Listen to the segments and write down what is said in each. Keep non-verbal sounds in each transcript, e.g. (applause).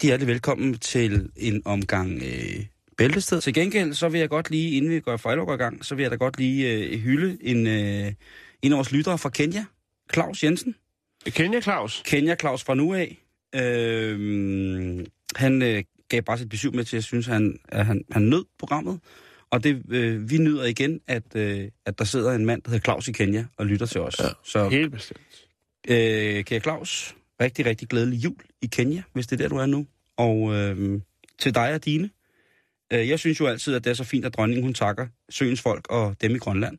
Rigtig hjertelig velkommen til en omgang øh, bæltested. Til gengæld, så vil jeg godt lige, inden vi går for i gang, så vil jeg da godt lige øh, hylde en, øh, en af vores lyttere fra Kenya, Claus Jensen. Kenya Claus. Kenya Claus fra nu af. Øh, han øh, gav bare sit besøg med til, at jeg synes, han, at han, han nød programmet. Og det, øh, vi nyder igen, at, øh, at der sidder en mand, der hedder Claus i Kenya, og lytter til os. Ja, Så Helt bestemt. Øh, kære Claus, rigtig, rigtig glædelig jul i Kenya, hvis det er der, du er nu. Og øh, til dig og dine. Øh, jeg synes jo altid, at det er så fint, at dronningen hun takker søens folk og dem i Grønland.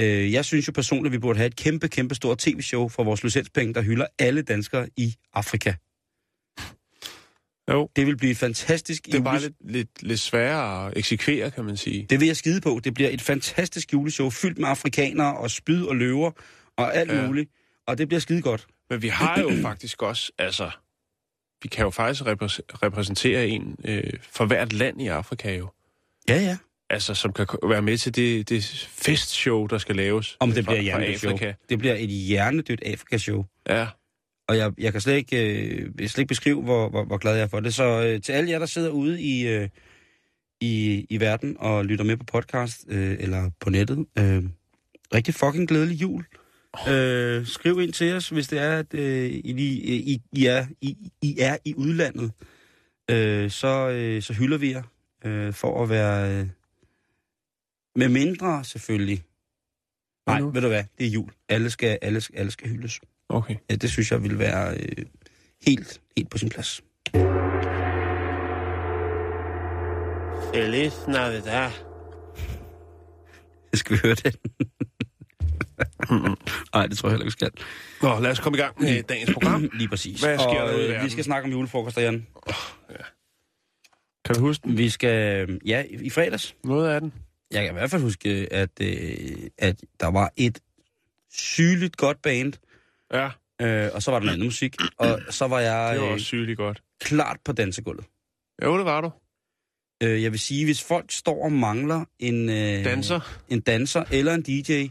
Øh, jeg synes jo personligt, at vi burde have et kæmpe, kæmpe stort tv-show for vores licenspenge, der hylder alle danskere i Afrika. Jo, Det vil blive et fantastisk det er bare lidt, lidt, lidt sværere at eksekvere, kan man sige. Det vil jeg skide på. Det bliver et fantastisk juleshow, fyldt med afrikanere og spyd og løver og alt ja. muligt. Og det bliver skide godt. Men vi har jo (clears throat) faktisk også, altså, vi kan jo faktisk repræs- repræsentere en øh, for hvert land i Afrika jo. Ja, ja. Altså, som kan være med til det, det festshow, der skal laves. Om det fra- bliver hjernedødt show. Det bliver et hjernedødt Afrika-show. Ja, Og jeg, jeg kan slet ikke, øh, slet ikke beskrive, hvor, hvor, hvor glad jeg er for det. Så øh, til alle jer, der sidder ude i, øh, i, i verden og lytter med på podcast øh, eller på nettet, øh, rigtig fucking glædelig jul. Øh, skriv ind til os, hvis det er, at øh, I, lige- I, I, er, I, I er i udlandet. Øh, så, øh, så hylder vi jer øh, for at være... Øh, med mindre selvfølgelig. Nej, ved du hvad? Det er jul. Alle skal, alle, skal- alle skal hyldes. okay. Ja, det synes jeg vil være øh, helt, helt på sin plads. Feliz Navidad. (laughs) Skal vi høre den? Nej, det tror jeg heller ikke, vi skal. Nå, lad os komme i gang med dagens program. (clears throat) Lige præcis. Hvad sker og, der ude i øh, verden? Vi skal snakke om julefrokoster, Jan. Kan du huske den? Vi skal, øh, ja, i fredags. noget af den? Jeg kan i hvert fald huske, at, øh, at der var et sygeligt godt band, Ja, øh, og så var der noget andet musik, og så var jeg det var øh, også sygeligt godt. klart på dansegulvet. Jo, det var du. Øh, jeg vil sige, hvis folk står og mangler en, øh, Danser. en danser eller en DJ,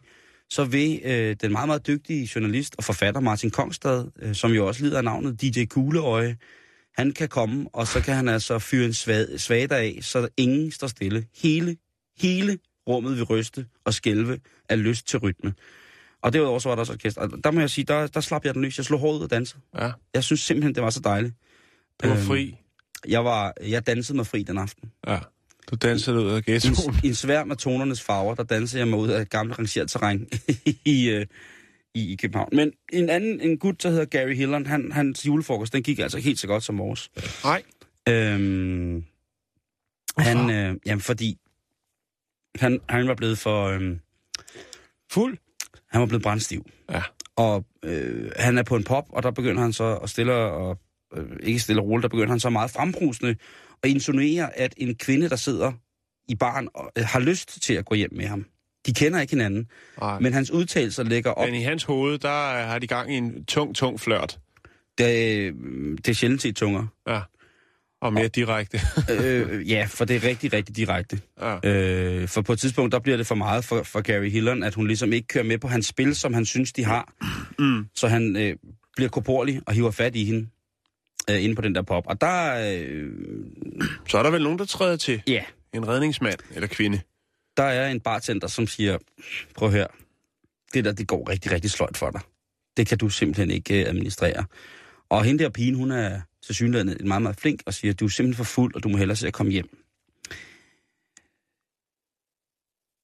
så vil øh, den meget, meget dygtige journalist og forfatter Martin Kongstad, øh, som jo også lider af navnet DJ Kugleøje, han kan komme, og så kan han altså fyre en svag, svager af, så ingen står stille. Hele, hele rummet vil ryste og skælve af lyst til rytme. Og derudover så var der også orkester. Og der må jeg sige, der, der slap jeg den løs. Jeg slog håret ud og dansede. Ja, Jeg synes simpelthen, det var så dejligt. du var Øhm, fri. Jeg, var, jeg dansede mig fri den aften. Ja, du dansede ud af I en, ghettoen. I en svær med tonernes farver, der dansede jeg mig ud af et gammelt rangeret terræn (laughs) i, øh, i, i København. Men en anden en gut, der hedder Gary Hillon, han, hans julefrokost, den gik altså helt så godt som vores. Nej. Øhm, han, øh, jamen fordi han, han var blevet for øh, Fuld? han var blevet brændstiv. Ja. Og øh, han er på en pop, og der begynder han så at stille og øh, ikke stille og roligt, der begynder han så meget frembrusende at insinuere, at en kvinde, der sidder i barn, øh, har lyst til at gå hjem med ham. De kender ikke hinanden, Nej. men hans udtalelser lægger op. Men i hans hoved, der har de gang i en tung, tung flørt. Det, øh, det er sjældent set tunger. Ja. Og mere direkte. (laughs) øh, ja, for det er rigtig, rigtig direkte. ja. Øh, for på et tidspunkt, der bliver det for meget for, for Gary Hillon, at hun ligesom ikke kører med på hans spil, som han synes, de har. Mm. Så han øh, bliver korporlig og hiver fat i hende øh, inde på den der pop. Og der, øh, Så er der vel nogen, der træder til. ja, En redningsmand eller kvinde. der er en bartender, som siger, prøv her, det der, det går rigtig, rigtig sløjt for dig. Det kan du simpelthen ikke øh, administrere. Og hende der pigen, hun er til synligheden meget, meget flink og siger, du er simpelthen for fuld, og du må hellere se at komme hjem.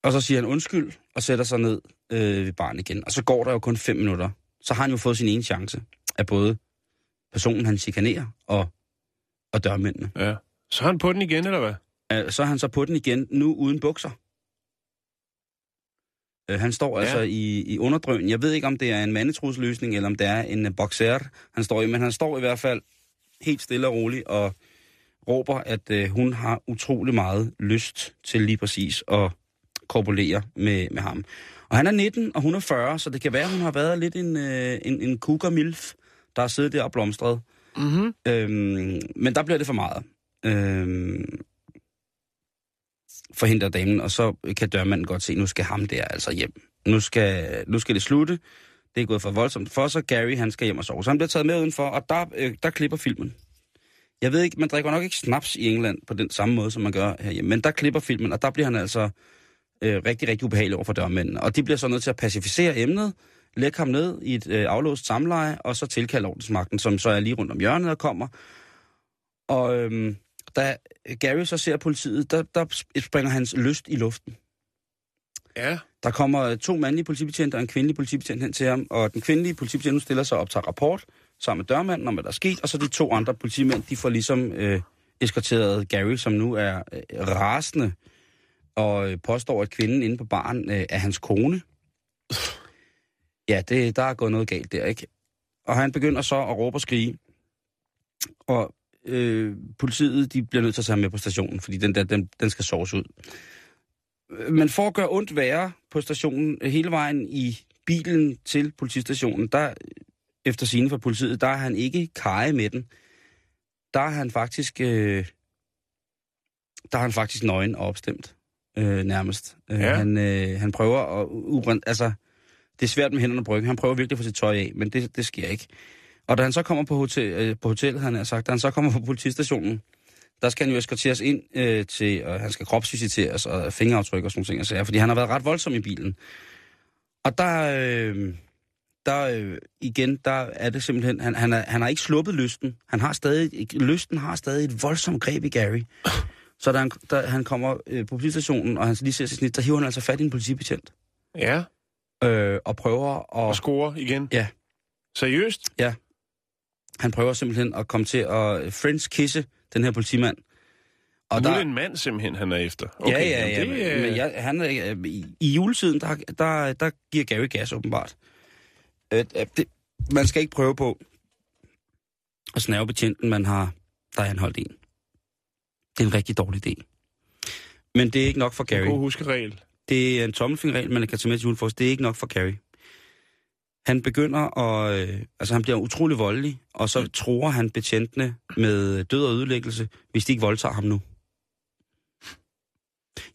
Og så siger han undskyld, og sætter sig ned øh, ved barn igen. Og så går der jo kun fem minutter. Så har han jo fået sin ene chance. af både personen, han chikanerer, og, og dørmændene. Ja. Så er han på den igen, eller hvad? Øh, så er han så på den igen, nu uden bukser. Øh, han står Ja. altså i, i underdrøn. Jeg ved ikke, om det er en mandetrusløsning, eller om det er en uh, boxer, han står i, men han står i hvert fald helt stille og roligt og råber, at øh, hun har utrolig meget lyst til lige præcis at korpulere med, med ham. Og han er 19, og hun er 40, så det kan være, hun har været lidt en, øh, en, en cougar-milf, der har siddet der og blomstret. Mm-hmm. Øhm, men der bliver det for meget. Øhm, for hende der damen, og så kan dørmanden godt se, nu skal ham der altså hjem. Nu skal, nu skal det slutte. Det er gået for voldsomt for, så Gary han skal hjem og sove. Så han bliver taget med udenfor, og der, øh, der klipper filmen. Jeg ved ikke, man drikker nok ikke snaps i England på den samme måde, som man gør herhjemme, men der klipper filmen, og der bliver han altså øh, rigtig, rigtig ubehagelig over for dørmændene. Og de bliver så nødt til at pacificere emnet, lægge ham ned i et øh, aflåst samleje, og så tilkalde ordensmagten, som så er lige rundt om hjørnet og kommer. Og øhm, da Gary så ser politiet, der, der springer hans lyst i luften. Ja. Der kommer to mandlige politibetjente og en kvindelig politibetjent hen til ham, og den kvindelige politibetjent stiller sig op til rapport sammen med dørmanden om, hvad der er sket, og så de to andre politimænd, de får ligesom øh, eskorteret Gary, som nu er øh, rasende, og øh, påstår, at kvinden inde på baren øh, er hans kone. Ja, det, der er gået noget galt der, ikke? Og han begynder så at råbe og skrige, og øh, politiet de bliver nødt til at tage ham med på stationen, fordi den, der, den, den skal soves ud. Men for at gøre ondt værre på stationen, hele vejen i bilen til politistationen, der efter sine for politiet, der er han ikke kage med den. Der er han faktisk, øh, der er han faktisk nøgen og opstemt, øh, nærmest. Øh, Ja. han, øh, han prøver at altså, det er svært med hænderne på ryggen. Han prøver virkelig at få sit tøj af, men det, det sker ikke. Og da han så kommer på, hotel, øh, på hotellet, han har sagt, da han så kommer på politistationen, der skal han jo eskorteres ind øh, til, og han skal kropsvisiteres og fingeraftryk og sådan nogle ting, altså, fordi han har været ret voldsom i bilen. Og der, øh, der øh, igen, der er det simpelthen, han, han, er, han har ikke sluppet lysten. Han har stadig, lysten har stadig et voldsomt greb i Gary. Så da han, da han kommer øh, på politistationen, og han lige ser sit snit, der hiver han altså fat i en politibetjent. Ja. Øh, og prøver at... Og score igen. Ja. Seriøst? Han prøver simpelthen at komme til at french kisse den her politimand. Og nu er det en mand simpelthen, han er efter. Okay, ja, ja, ja. det, men, men jeg, han, er, i, I juletiden, der, der, der giver Gary gas åbenbart. Øh, øh, det, man skal ikke prøve på at snæve betjenten, man har, der er anholdt en. Det er en rigtig dårlig idé. Men det er ikke nok for God Gary. huskeregel. Det er en tommelfingerregel, man kan tage med til julefrokost. Det er ikke nok for Gary. Han begynder at... Øh, altså, han bliver utrolig voldelig, og så tror han betjentene med død og ødelæggelse, hvis de ikke voldtager ham nu.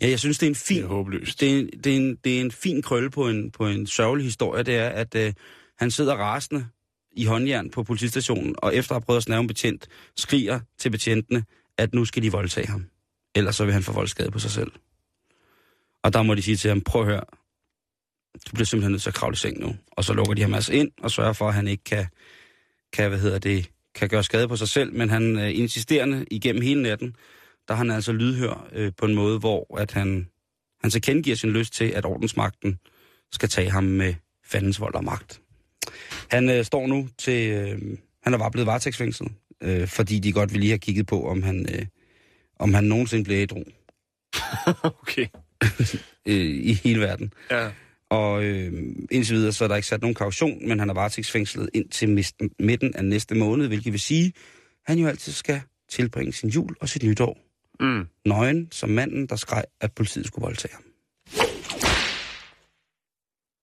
Ja, jeg synes, det er en Det fin er håbløst. det er, en, det, er en, det er en fin krølle på en, på en sørgelig historie, det er, at øh, han sidder rasende i håndjern på politistationen, og efter at have prøvet at snæve en betjent, skriger til betjentene, at nu skal de voldtage ham. Ellers så vil han få voldskade på sig selv. Og der må de sige til ham, prøv at høre, du bliver simpelthen nødt til at kravle i seng nu. Og så lukker de ham altså ind og sørger for, at han ikke kan, kan hvad hedder det, kan gøre skade på sig selv, men han øh, insisterende igennem hele natten, der er han altså lydhør øh, på en måde, hvor at han, han så kendegiver sin lyst til, at ordensmagten skal tage ham med fandens vold og magt. Han øh, står nu til... Øh, han er bare blevet varetægtsfængslet, øh, fordi de godt vil lige have kigget på, om han, øh, om han nogensinde bliver ædru (laughs) okay. (laughs) øh, i hele verden. Ja. Og øh, indtil videre, så er der ikke sat nogen kaution, men han er varetægtsfængslet indtil midten af næste måned, hvilket vil sige, at han jo altid skal tilbringe sin jul og sit nytår Mm. nøgen som manden, der skreg, at politiet skulle voldtage ham.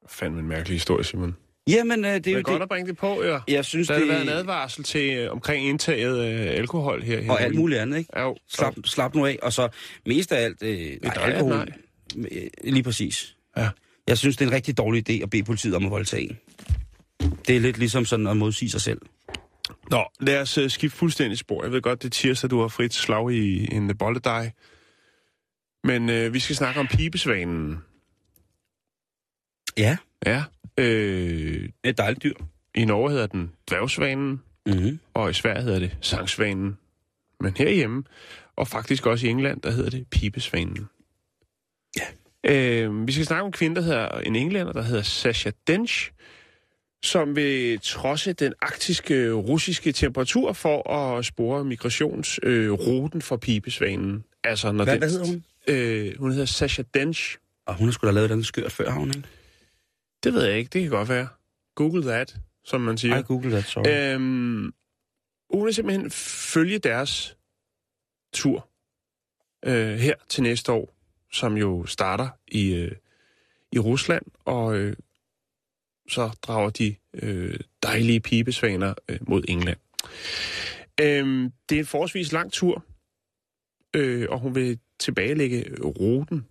Fandme en mærkelig historie, Simon. Jamen, øh, det er Det jo er godt det. at bringe det på, ja. Jeg synes, har det... det været en advarsel til øh, omkring indtaget af alkohol her. Og alt muligt andet, ikke? Jo. Slap, slap nu af. Og så mest af alt, øh, nej, nej, alkohol. nej. Øh, Lige præcis. Ja. Jeg synes, det er en rigtig dårlig idé at bede politiet om at voldtage en. Det er lidt ligesom sådan at modsige sig selv. Nå, lad os uh, skifte fuldstændig spor. Jeg ved godt, det er tirsdag, du har frit slag i en bolledej. Men uh, vi skal snakke om pibesvanen. Ja, Ja. Øh, det er et dejligt dyr. I Norge hedder den dværgsvanen, Mm-hmm. og i Sverige hedder det sangsvanen. Men herhjemme, og faktisk også i England, der hedder det pibesvanen. Ja. Øh, vi skal snakke om en kvinde, der hedder en englænder, der hedder Sasha Dench, som vil trodse den arktiske russiske temperatur for at spore migrationsruten øh, for pibesvanen. Altså, når Hvad, den, hvad hedder hun? Øh, hun hedder Sasha Dench. Og hun har sgu da lavet den skørt før, har hun ikke? Det ved jeg ikke, det kan godt være. Google that, som man siger. I google that, sorry. Øhm, hun vil simpelthen følge deres tur øh, her til næste år, som jo starter i, øh, i Rusland, og øh, så drager de øh, dejlige pibesvaner øh, mod England. Øhm, det er en forholdsvis lang tur, øh, og hun vil tilbagelægge ruten,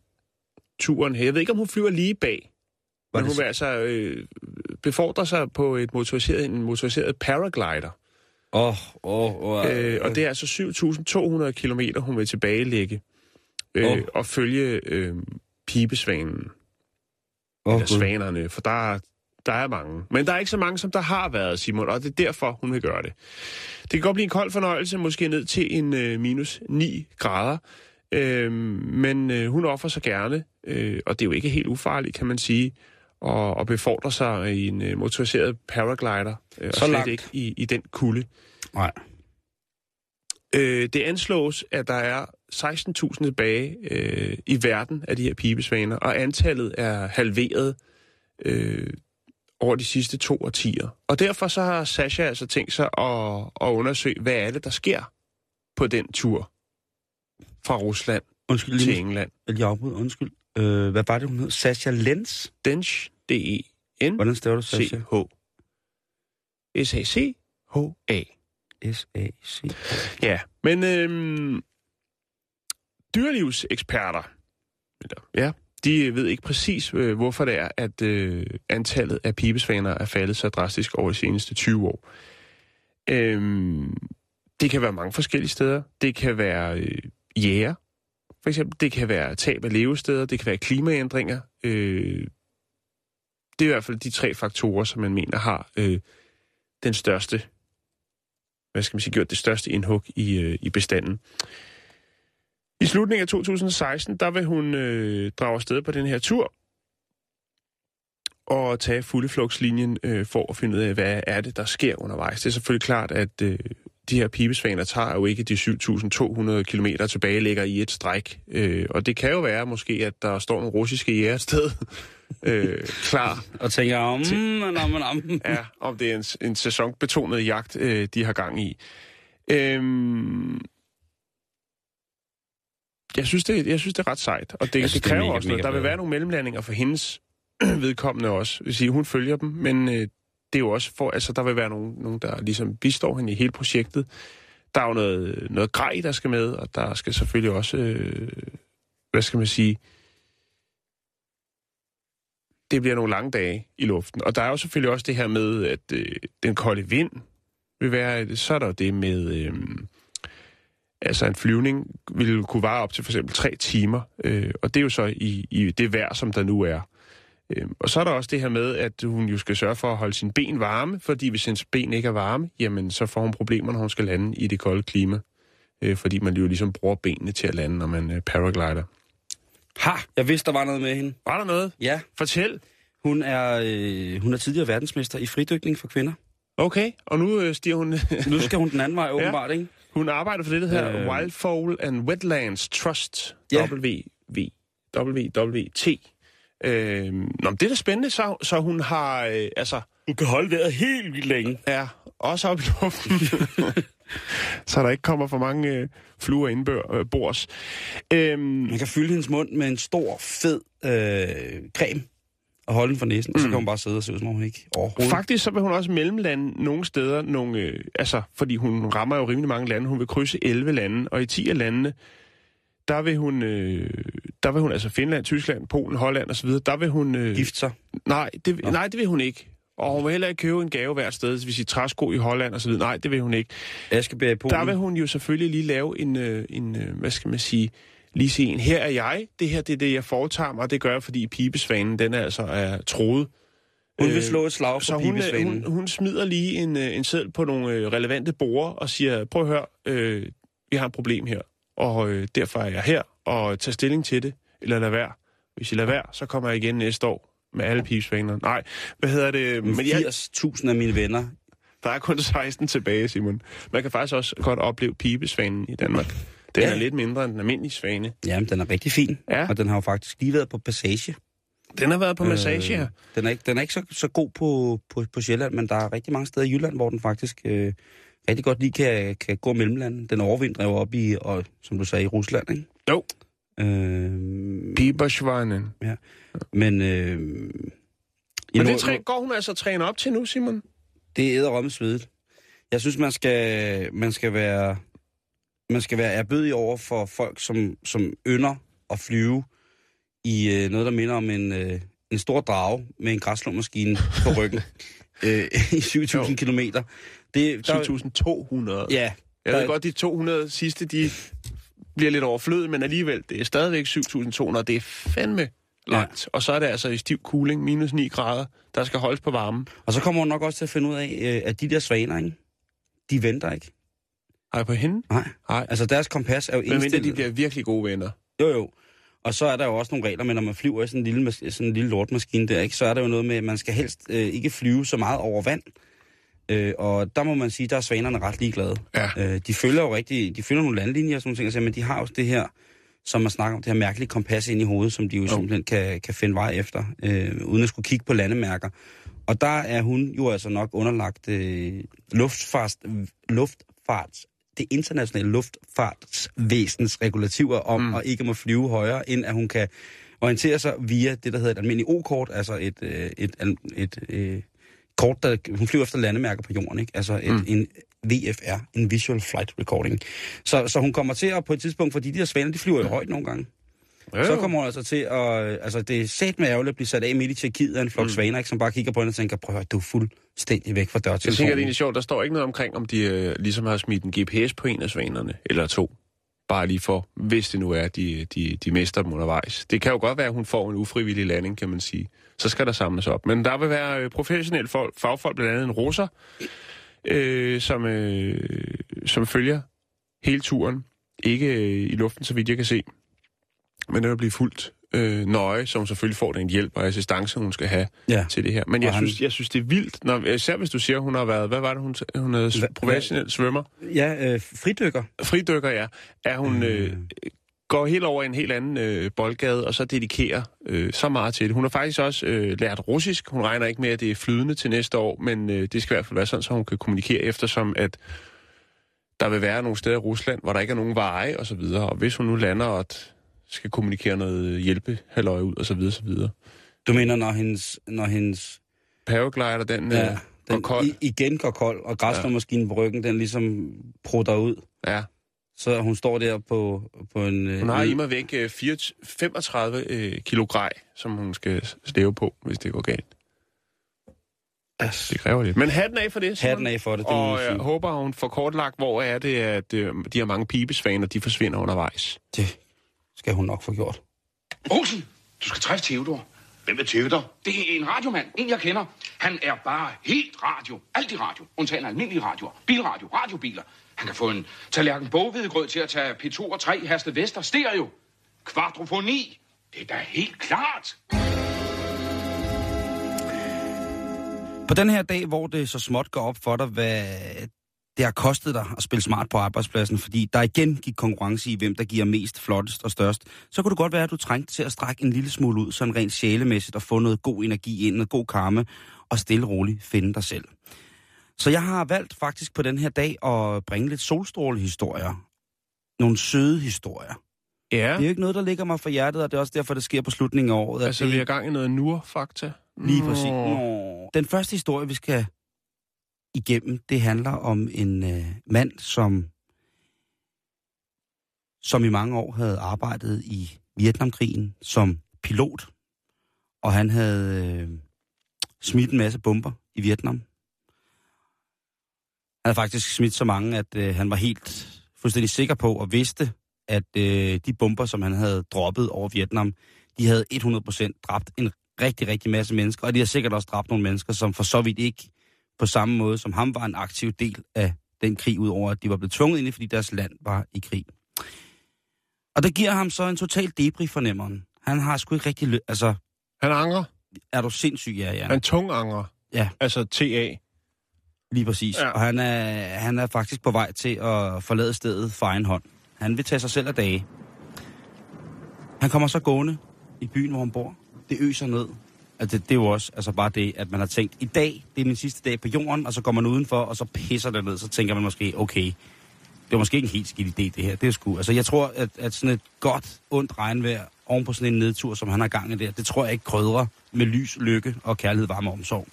turen her. Jeg ved ikke, om hun flyver lige bag, Var men det hun vil altså øh, befordre sig på et motoriseret, en motoriseret paraglider. Åh, åh, åh. Øh, og det er altså 7.200 kilometer, hun vil tilbagelægge øh, Åh. og følge øh, pibesvanen, Åh, eller svanerne, for der, der er mange. Men der er ikke så mange, som der har været, Simon, og det er derfor, hun vil gøre det. Det kan godt blive en kold fornøjelse, måske ned til en øh, minus 9 grader, øh, men øh, hun offer sig gerne, øh, og det er jo ikke helt ufarligt, kan man sige, og, og befordre sig i en øh, motoriseret paraglider, øh, og Så slet langt. ikke i, i den kulde. Nej. Øh, det anslås, at der er 16.000 tilbage øh, i verden af de her pibesvaner, og antallet er halveret øh, over de sidste to årtier. Og derfor så har Sasha altså tænkt sig at, at undersøge, hvad er det, der sker på den tur fra Rusland Undskyld, til lige, England. jeg lige afbryder, undskyld. Øh, hvad var det, hun hed? Sasha Lenz? Dench, D-E-N, Hvordan staver du? C-H. S-A-C-H-A. S-A-C. Ja, men øhm, dyrelivseksperter, ja, de ved ikke præcis, øh, hvorfor det er, at øh, antallet af pibesvaner er faldet så drastisk over de seneste 20 år. Øhm, det kan være mange forskellige steder. Det kan være øh, jæger, for eksempel. Det kan være tab af levesteder. Det kan være klimaændringer. Øh, det er i hvert fald de tre faktorer, som man mener har øh, den største hvad skal man sige, gjort det største indhug i, øh, i bestanden. I slutningen af 2016, der vil hun øh, drage afsted på den her tur og tage fuldeflugtslinjen øh, for at finde ud af, hvad er det, der sker undervejs. Det er selvfølgelig klart, at øh, de her pibesvaner tager jo ikke de 7.200 km tilbage, ligger i et stræk. Øh, og det kan jo være måske, at der står nogle russiske jæger et sted øh, klar Og tænker, om, om, om, om. Ja, om det er en, en sæsonbetonet jagt, øh, de har gang i. Øhm, jeg, synes, det, jeg synes, det er ret sejt, og det, synes, det det er kræver mega, også noget. Der vil være nogle mellemlandinger for hendes (clears throat) vedkommende også. Det vil sige, hun følger dem, men øh, det er jo også for, altså der vil være nogen, nogen der ligesom bistår hende i hele projektet. Der er jo noget, noget grej, der skal med, og der skal selvfølgelig også, øh, hvad skal man sige, det bliver nogle lange dage i luften. Og der er jo selvfølgelig også det her med, at øh, den kolde vind vil være, så er der jo det med, øh, altså en flyvning vil kunne vare op til for eksempel tre timer, øh, og det er jo så i, i det vejr, som der nu er. Øh, og så er der også det her med, at hun jo skal sørge for at holde sine ben varme, fordi hvis hendes ben ikke er varme, jamen så får hun problemer, når hun skal lande i det kolde klima. Øh, fordi man jo ligesom bruger benene til at lande, når man øh, paraglider. Ha, jeg vidste, der var noget med hende. Var der noget? Ja, Fortæl. hun er, øh, hun er tidligere verdensmester i fridykning for kvinder. Okay, og nu øh, stiger hun... (laughs) Nu skal hun den anden vej, åbenbart, ikke? Hun arbejder for det, der hedder Øh. Wildfowl and Wetlands Trust, Ja. WV, WWT. Øh, nå, men det er da spændende, så, så hun har, øh, altså, Hun kan holde vejret helt vildt længe. er også op i luften, (laughs) (laughs) så der ikke kommer for mange øh, fluer indbør, øh, bords. Øh, Man kan fylde hendes mund med en stor, fed øh, creme og holde den for næsen, mm. og så kan hun bare sidde og se ud, som om hun ikke overhovedet... Faktisk så vil hun også mellemlande nogle steder, nogle, øh, altså, fordi hun rammer jo rimelig mange lande. Hun vil krydse 11 lande, og i 10 af landene, der vil hun, øh, der vil hun altså Finland, Tyskland, Polen, Holland osv., der vil hun... Øh, Gift sig. Nej det, Nå. nej, det vil hun ikke. Og hun vil heller ikke købe en gave hvert sted, hvis vi træsko i Holland og så videre. Nej, det vil hun ikke. Askebær i Polen. Der vil hun jo selvfølgelig lige lave en, øh, en øh, hvad skal man sige, lige se en, her er jeg, det her det er det, jeg foretager mig, og det gør jeg, fordi pibesvanen, den er altså er troet. hun vil øh, slå et slag Så for hun, øh, pibesvanen. hun, hun smider lige en, en seddel på nogle relevante borer og siger, prøv at høre, øh, vi har et problem her, og øh, derfor er jeg her, og tag stilling til det, eller lad være. Hvis I lader være, så kommer jeg igen næste år med alle pibesvanerne. Nej, hvad hedder det? Men jeg, 80.000 af mine venner. der er kun 16 tilbage, Simon. Man kan faktisk også godt opleve pibesvanen i Danmark. Den Ja. er lidt mindre end den almindelige svane. Jamen, den er rigtig fin. Ja. Og den har jo faktisk lige været på passage. Den har været på massage. Øh, den er ikke, den er ikke så, så god på, på, på Sjælland, men der er rigtig mange steder i Jylland, hvor den faktisk øh, rigtig godt lige kan, kan gå mellem Den overvintrer jo op i, og, som du sagde, i Rusland, ikke? Jo. Øh, Pibersvanen. men øh, Men det træ, går hun altså træne op til nu, Simon? det er æderrømme svedigt. Jeg synes, man skal, man skal være, man skal være erbødig over for folk, som, som ynder at flyve i øh, noget, der minder om en, øh, en stor drage med en græsslåmaskine på (laughs) ryggen øh, i 7.000 kilometer. Det, der, 7.200. Ja, Jeg ved godt, de 200 sidste, de bliver lidt overflødet, men alligevel, det er stadigvæk 7.200. Det er fandme langt. Ja. Og så er det altså i stiv cooling, minus 9 grader, der skal holdes på varmen. Og så kommer hun nok også til at finde ud af, øh, at de der svaner, ikke? de venter ikke. Ej, på hende? Nej. Nej. Altså deres kompas er jo Men indstillet. de bliver virkelig gode venner. Jo, jo. Og så er der jo også nogle regler med, når man flyver i sådan en lille, sådan en lille lortmaskine der, ikke? så er der jo noget med, at man skal helst øh, ikke flyve så meget over vand. Øh, og der må man sige, der er svanerne ret ligeglade. Ja. Øh, de følger jo rigtig, de følger nogle landlinjer og sådan nogle ting, men de har jo det her, som man snakker om, det her mærkelige kompas ind i hovedet, som de jo, jo. simpelthen kan, kan finde vej efter, øh, uden at skulle kigge på landemærker. Og der er hun jo altså nok underlagt øh, luftfart, luftfart, det internationale luftfartsvæsens regulativer om mm. at ikke må flyve højere, end at hun kan orientere sig via det, der hedder et almindeligt O-kort, altså et, øh, et, et, et øh, kort, der hun flyver efter landemærker på jorden, ikke? Altså et, mm. en VFR, en Visual Flight Recording. Så, så hun kommer til at på et tidspunkt, fordi de der svaner, de flyver jo højt nogle gange. Jo, Så kommer hun altså til at... Altså, det er sæt med ærgerligt at blive sat af midt i Tjekkiet af en flok mm. svaner, ikke, som bare kigger på hende og tænker, prøv at høre, du er fuldstændig væk fra Jeg tænker, det er dørtelefonen. egentlig sjovt. Der står ikke noget omkring, om de øh, ligesom har smidt en GPS på en af svanerne, eller to. Bare lige for, hvis det nu er, de, de, de mister dem undervejs. Det kan jo godt være, at hun får en ufrivillig landing, kan man sige. Så skal der samles op. Men der vil være øh, professionelle folk, fagfolk, blandt andet en russer, øh, som, øh, som følger hele turen. Ikke øh, i luften, så vidt jeg kan se. Men det vil blive fuldt øh, nøje, som selvfølgelig får den hjælp og assistance, hun skal have Ja. til det her. Men jeg, Og han- synes, jeg synes, det er vildt, når, især hvis du siger, hun har været, hvad var det, hun, hun er Hva- professionel svømmer, Ja, øh, fridykker. fridykker, ja, er hun øh, Mm. går helt over en helt anden øh, boldgade, og så dedikerer øh, så meget til det. Hun har faktisk også øh, lært russisk. Hun regner ikke med, at det er flydende til næste år, men øh, det skal i hvert fald være sådan, så hun kan kommunikere eftersom, at der vil være nogle steder i Rusland, hvor der ikke er nogen veje og så videre. Og hvis hun nu lander og at skal kommunikere noget hjælpehalløj ud og så videre, så videre. Du mener, når hendes, når hendes Paraglider, den, ja, ja, øh, den går kold. I, igen går kold, og græsslåmaskinen på ryggen, den ligesom prutter ud. Ja. Så hun står der på, på en... øh, Hun har en- i mig væk øh, 24 35 øh, kilo grej, som hun skal slæve på, hvis det går galt. Det kræver lidt. Men hatten af for det, Simon. Hatten af for det, det Og jeg sige. håber, hun får kortlagt, hvor er det, at øh, de her mange pibesvaner, de forsvinder undervejs. Det skal hun nok få gjort. Olsen, du skal træffe Theodor. Hvem er Theodor? Det er en radiomand, en jeg kender. Han er bare helt radio. Alt i radio. Undtagen almindelige radioer. Bilradio, radiobiler. Han kan få en tallerken bogvedgrød til at tage P2 og 3 Hersted Vester stereo. Quadrofoni. Det er da helt klart. På den her dag, hvor det så småt går op for dig, hvad det har kostet dig at spille smart på arbejdspladsen, fordi der igen gik konkurrence i, hvem der giver mest, flottest og størst, så kunne det godt være, at du trængte til at strække en lille smule ud, sådan rent sjælemæssigt, og få noget god energi ind, noget god karme, og stille og roligt finde dig selv. Så jeg har valgt faktisk på den her dag at bringe lidt solstrålehistorier. Nogle søde historier. Ja, Det er jo ikke noget, der ligger mig for hjertet, og det er også derfor, det sker på slutningen af året. altså det- vi i gang i noget nur-fakta. Lige Nå. præcis. Nå. Den første historie, vi skal igennem, det handler om en øh, mand, som, som i mange år havde arbejdet i Vietnamkrigen som pilot. Og han havde øh, smidt en masse bomber i Vietnam. Han havde faktisk smidt så mange, at øh, han var helt fuldstændig sikker på og vidste, at øh, de bomber, som han havde droppet over Vietnam, de havde 100% dræbt en rigtig, rigtig masse mennesker, og de har sikkert også dræbt nogle mennesker, som for så vidt ikke på samme måde som ham var en aktiv del af den krig, udover at de var blevet tvunget ind i, fordi deres land var i krig. Og det giver ham så en total debris fornemmeren. Han har sgu ikke rigtig... Lø- altså, Han angrer. Er du sindssyg, ja, ja. Han tunganger. Ja. Altså TA. Lige præcis. Ja. Og han er, han er faktisk på vej til at forlade stedet for egen hånd. Han vil tage sig selv af dage. Han kommer så gående i byen, hvor han bor. Det øser ned. Altså, det, det er jo også altså bare det, at man har tænkt, i dag, det er min sidste dag på jorden, og så går man udenfor, og så pisser det ned. Så tænker man måske, okay, det var måske ikke en helt skidt idé, det her. Det er sgu, altså, jeg tror, at, at sådan et godt, ondt regnvejr oven på sådan en nedtur, som han har gang i der, det tror jeg ikke krydrer med lys, lykke og kærlighed, varme og omsorg.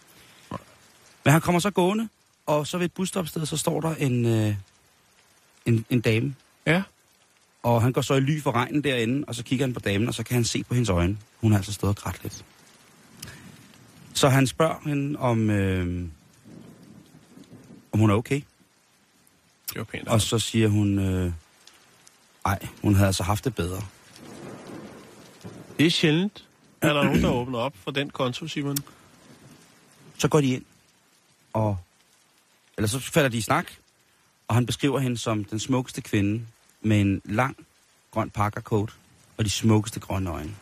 Men han kommer så gående, og så ved et busstopsted, så står der en, øh, en, en dame. Ja. Og han går så i ly for regnen derinde, og så kigger han på damen, og så kan han se på hendes øjne. Hun har altså stået og grædt lidt. Så han spørger hende, om, øh, om hun er okay. Det var pænt. Og så siger hun, øh, ej, hun havde altså haft det bedre. Det er sjældent. Er der nogen, der åbner op for den konto, Simon? Så går de ind, og eller så falder de i snak, og han beskriver hende som den smukkeste kvinde med en lang grøn pakkercoat og de smukkeste grønne øjne.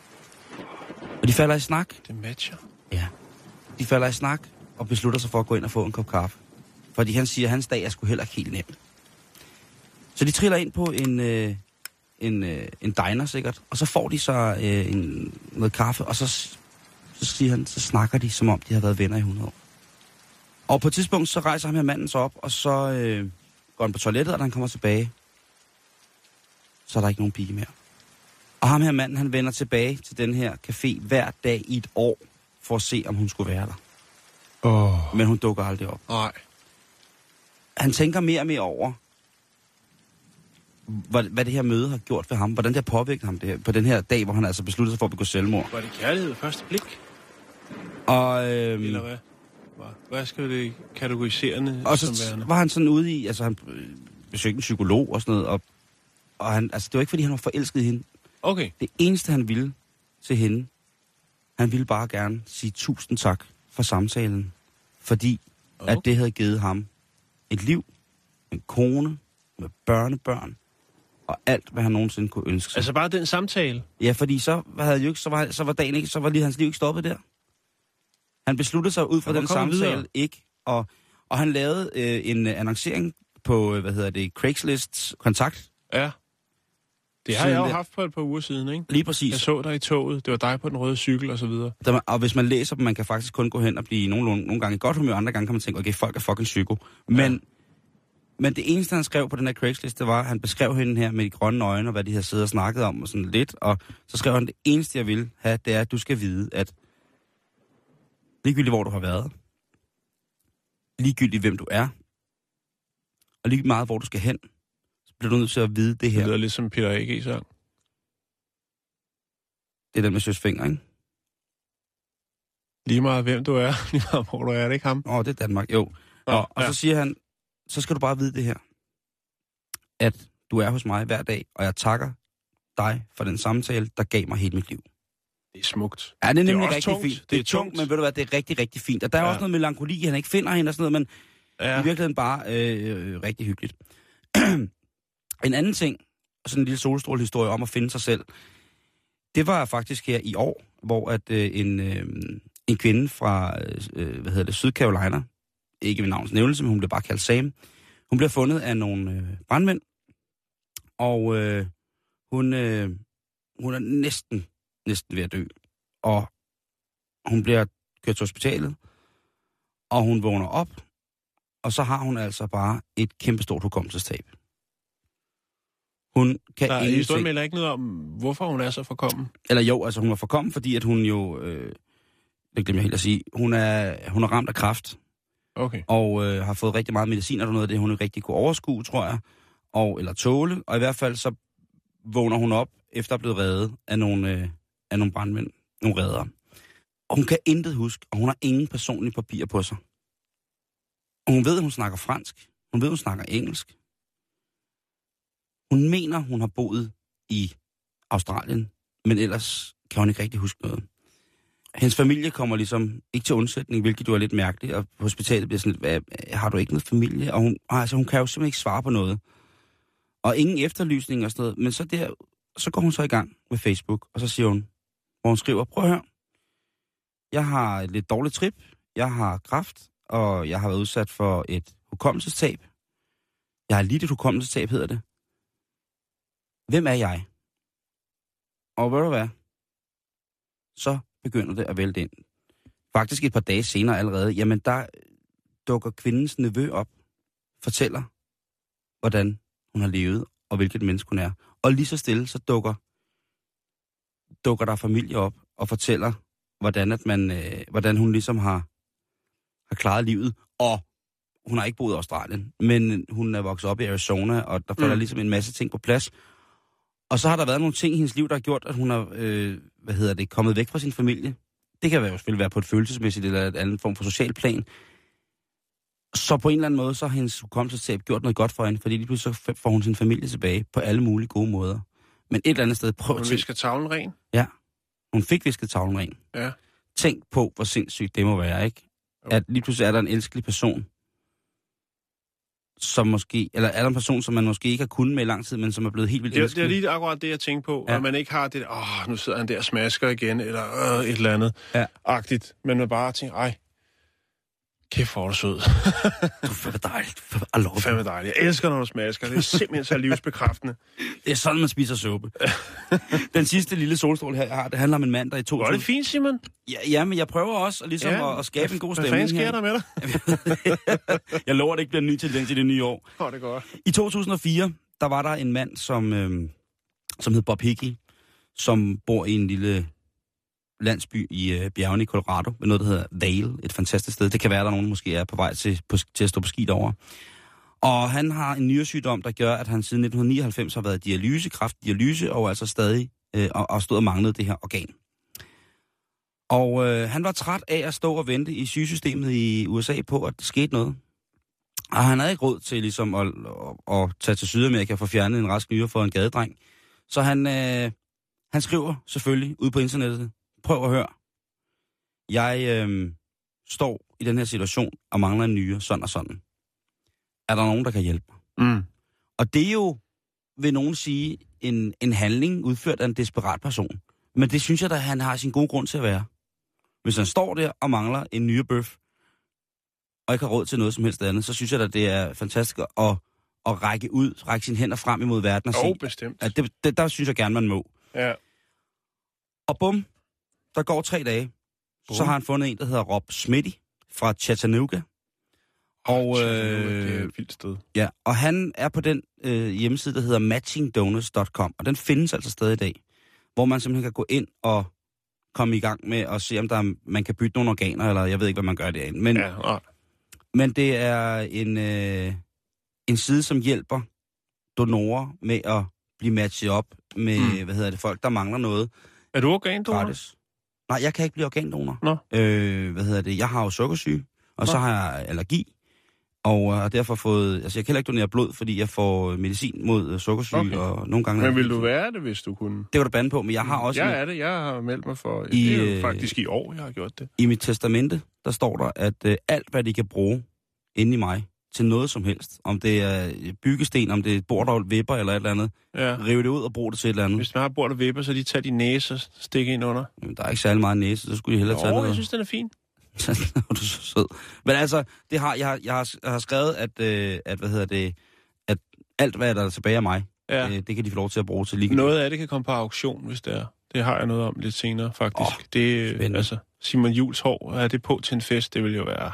Og de falder i snak, Det matcher. ja. De falder i snak og beslutter sig for at gå ind og få en kop kaffe. Fordi han siger, at hans dag er sgu heller ikke helt nem. Så de triller ind på en, øh, en, øh, en diner sikkert, og så får de så øh, en, noget kaffe, og så, så siger han, så snakker de, som om de har været venner i 100 år. Og på et tidspunkt, så rejser ham her manden sig op, og så øh, går han på toilettet, og da han kommer tilbage, så er der ikke nogen pige mere. Og ham her manden, han vender tilbage til den her café hver dag i et år, for at se, om hun skulle være der. Oh. Men hun dukker aldrig op. Nej. Han tænker mere og mere over, hvad, hvad det her møde har gjort ved ham. Hvordan det har påvirket ham det her, på den her dag, hvor han altså besluttede sig for at begå selvmord. Var det kærlighed ved første blik? Og, øhm, Eller hvad? Hvad- skal det kategoriserende og som så værende? var han sådan ude i, altså han øh, besøgte en psykolog og sådan noget, og, og han, altså det var ikke fordi, han var forelsket i hende. Okay. Det eneste, han ville til hende, han ville bare gerne sige tusind tak for samtalen. Fordi Okay. at det havde givet ham et liv, en kone, med børnebørn, og alt, hvad han nogensinde kunne ønske sig. Altså bare den samtale? Ja, fordi så havde jo ikke, så var, så var dagen ikke, så var lige hans liv ikke stoppet der. Han besluttede sig ud fra den samtale videre. ikke, og, og han lavede øh, en øh, annoncering på, øh, hvad hedder det, Craigslist kontakt. Ja. Det har jeg jo haft for et par uger siden, ikke? Lige præcis. Jeg så dig i toget. Det var dig på den røde cykel og så videre. Der, og hvis man læser dem, man kan faktisk kun gå hen og blive nogenlunde, nogle gange i godt humør, andre gange kan man tænke, okay, folk er fucking psyko. Men, ja. men det eneste, han skrev på den her Craigslist, det var, at han beskrev hende her med de grønne øjne, og hvad de havde siddet og snakket om, og sådan lidt. Og så skrev han, det eneste, jeg vil have, det er, at du skal vide, at ligegyldigt, hvor du har været, ligegyldigt, hvem du er, og ligegyldigt meget, hvor du skal hen, bliver du nødt til at vide det Det her. lyder lidt som Peter A.G. sang. Det er den med søs fingre, ikke? Lige meget hvem du er, (laughs) lige meget hvor du er, er det ikke ham? Åh, oh, det er Danmark, jo. Nå, Og, og ja. så siger han, så skal du bare vide det her, at du er hos mig hver dag, og jeg takker dig for den samtale, der gav mig hele mit liv. Det er smukt. Ja, det er nemlig også rigtig tungt. fint. Det Det er er tungt, men ved du hvad, det er rigtig, rigtig fint. Og der er Ja. også noget melankoli, han ikke finder hende og sådan noget, men ja. Ja. i virkeligheden bare øh, øh, rigtig hyggeligt. (clears throat) en anden ting, og sådan en lille solstrålehistorie om at finde sig selv, det var faktisk her i år, hvor at øh, en, øh, en kvinde fra øh, øh hvad hedder det, Sydcarolina, ikke ved navns nævnelse, men hun blev bare kaldt Sam, hun blev fundet af nogle øh, brandmænd, og øh, hun, øh, hun er næsten, næsten ved at dø. Og hun bliver kørt til hospitalet, og hun vågner op, og så har hun altså bare et kæmpestort hukommelsestab. Hun kan Der er ingenting... historien melder ikke noget om, hvorfor hun er så forkommen. Eller jo, altså hun var forkommen, fordi at hun jo... Øh, det glemmer jeg helt at sige. Hun er, hun er ramt af kræft, Okay. og øh, har fået rigtig meget medicin, og noget af det, hun ikke rigtig kunne overskue, tror jeg. Og, eller tåle. Og i hvert fald så vågner hun op, efter at blevet reddet af nogle, øh, af nogle brandmænd, nogle redder. Og hun kan intet huske, og hun har ingen personlige papirer på sig. Og hun ved, at hun snakker fransk. Hun ved, at hun snakker engelsk. Hun mener, hun har boet i Australien, men ellers kan hun ikke rigtig huske noget. Hendes familie kommer ligesom ikke til undsætning, hvilket jo er lidt mærkeligt, og hospitalet bliver sådan lidt, hvad, har du ikke noget familie? Og hun, altså, hun kan jo simpelthen ikke svare på noget. Og ingen efterlysning og sådan noget. Men så, der, så går hun så i gang med Facebook, og så siger hun, hvor hun skriver, prøv at høre, Jeg har et lidt dårligt trip. Jeg har kraft, og jeg har været udsat for et hukommelsestab. Jeg har lidt et hukommelsestab, hedder det. Hvem er jeg? Og ved du hvad? Så begynder det at vælte ind. Faktisk et par dage senere allerede, jamen der dukker kvindens nevø op, fortæller, hvordan hun har levet, og hvilket menneske hun er. Og lige så stille, så dukker, dukker der familie op og fortæller, hvordan, at man, øh, hvordan hun ligesom har, har klaret livet. Og hun har ikke boet i Australien, men hun er vokset op i Arizona, og der falder mm. ligesom en masse ting på plads. Og så har der været nogle ting i hendes liv, der har gjort, at hun har øh, hvad hedder det, kommet væk fra sin familie. Det kan jo selvfølgelig være på et følelsesmæssigt eller et andet form for social plan. Så på en eller anden måde, så har hendes hukommelsestab gjort noget godt for hende, fordi lige pludselig så får hun sin familie tilbage på alle mulige gode måder. Men et eller andet sted, prøv at Hun visker tavlen ren. Ja, hun fik visket tavlen ren. Ja. Tænk på, hvor sindssygt det må være, ikke? Jo. At lige pludselig er der en elskelig person, som måske, eller er der en person, som man måske ikke har kunnet med i lang tid, men som er blevet helt vildt Det, det er lige akkurat det, jeg tænker på. Ja. At man ikke har det, åh, nu sidder han der og smasker igen, eller øh, et eller andet. Ja. Agtigt. Men man bare tænker, ej, kæft hvor er du sød. (laughs) Du er fandme dejligt. I love. Fandme dejligt. Jeg elsker, når du smasker. Det er simpelthen så livsbekræftende. (laughs) Det er sådan, man spiser suppe. (laughs) Den sidste lille solstråle her, jeg har, det handler om en mand, der i Hvor er 2000... det fint, Simon. Ja, ja, men jeg prøver også at, ligesom ja, at, at skabe en god Hvad stemning fanden sker der med dig? jeg lover, at det ikke bliver en ny tendens i det nye år. Åh, det er godt. I 2004, der var der en mand, som, øh, som hed Bob Hickey, som bor i en lille landsby i øh, bjergene i Colorado, ved noget, der hedder Vale, et fantastisk sted. Det kan være, at der nogen måske er på vej til, på, til at stå på ski derovre. Og han har en nyresygdom, der gør, at han siden 1999 har været dialyse, kraftdialyse, og altså stadig øh, og, og stod og manglede det her organ. Og øh, han var træt af at stå og vente i sygesystemet i USA på, at der skete noget. Og han havde ikke råd til ligesom at, at, at tage til Sydamerika for at fjerne en rask nyre for en gadedreng. Så han, øh, han skriver selvfølgelig ud på internettet, prøv at høre. Jeg øh, står i den her situation og mangler en nyre, sådan og sådan. Er der nogen, der kan hjælpe mig? Mm. Og det er jo, vil nogen sige, en, en handling udført af en desperat person. Men det synes jeg da, han har sin gode grund til at være. Hvis han står der og mangler en nyere bøf, og ikke har råd til noget som helst andet, så synes jeg da, det er fantastisk at, at række ud, række sine hænder frem imod verden og Jo, sige, bestemt. at det, det, der synes jeg gerne, man må. Ja. Og bum, der går tre dage, bum. så har han fundet en, der hedder Rob Smitty fra Chattanooga. Og, Chattanooga, det er øh, et vildt sted. ja, og han er på den øh, hjemmeside, der hedder matchingdonors.com, og den findes altså stadig i dag, hvor man simpelthen kan gå ind og komme i gang med at se, om der er, man kan bytte nogle organer, eller jeg ved ikke, hvad man gør derinde. Men, Ja, men det er en, øh, en side, som hjælper donorer med at blive matchet op med, mm. hvad hedder det, folk, der mangler noget Er du organdonor? gratis. Nej, jeg kan ikke blive organdonor. Nå. Øh, hvad hedder det? Jeg har jo sukkersyge, og Nå. så har jeg allergi, og øh, har derfor fået... Altså, jeg kan heller ikke donere blod, fordi jeg får medicin mod øh, sukkersyge, Okay. og nogle gange... Men vil du være det, hvis du kunne? Det kan du bande på, men jeg har også... Jeg en- er det. Jeg har meldt mig for... I, det er øh, faktisk i år, jeg har gjort det. I mit testamente, der står der, at øh, alt, hvad de kan bruge inde i mig, til noget som helst, om det er byggesten, om det er et bord, der vipper eller et eller andet, Ja. rive det ud og bruge det til et eller andet. Hvis man har bord og vipper, så de tager din næse og stikker ind under. Jamen, der er ikke særlig meget næse, så skulle de hellere tage Åh, noget. jeg synes, den er fin. (laughs) Hvor er du så sød. Men altså, det har, jeg, har, jeg, har, jeg har skrevet, at, øh, at, hvad hedder det, at alt, hvad der er tilbage af mig, Ja. øh, det kan de få lov til at bruge til lige. Noget af det kan komme på auktion, hvis det er. Det har jeg noget om lidt senere, faktisk. Åh, det, er, spændende. altså, Simon Jules hår, er det på til en fest, det vil jo være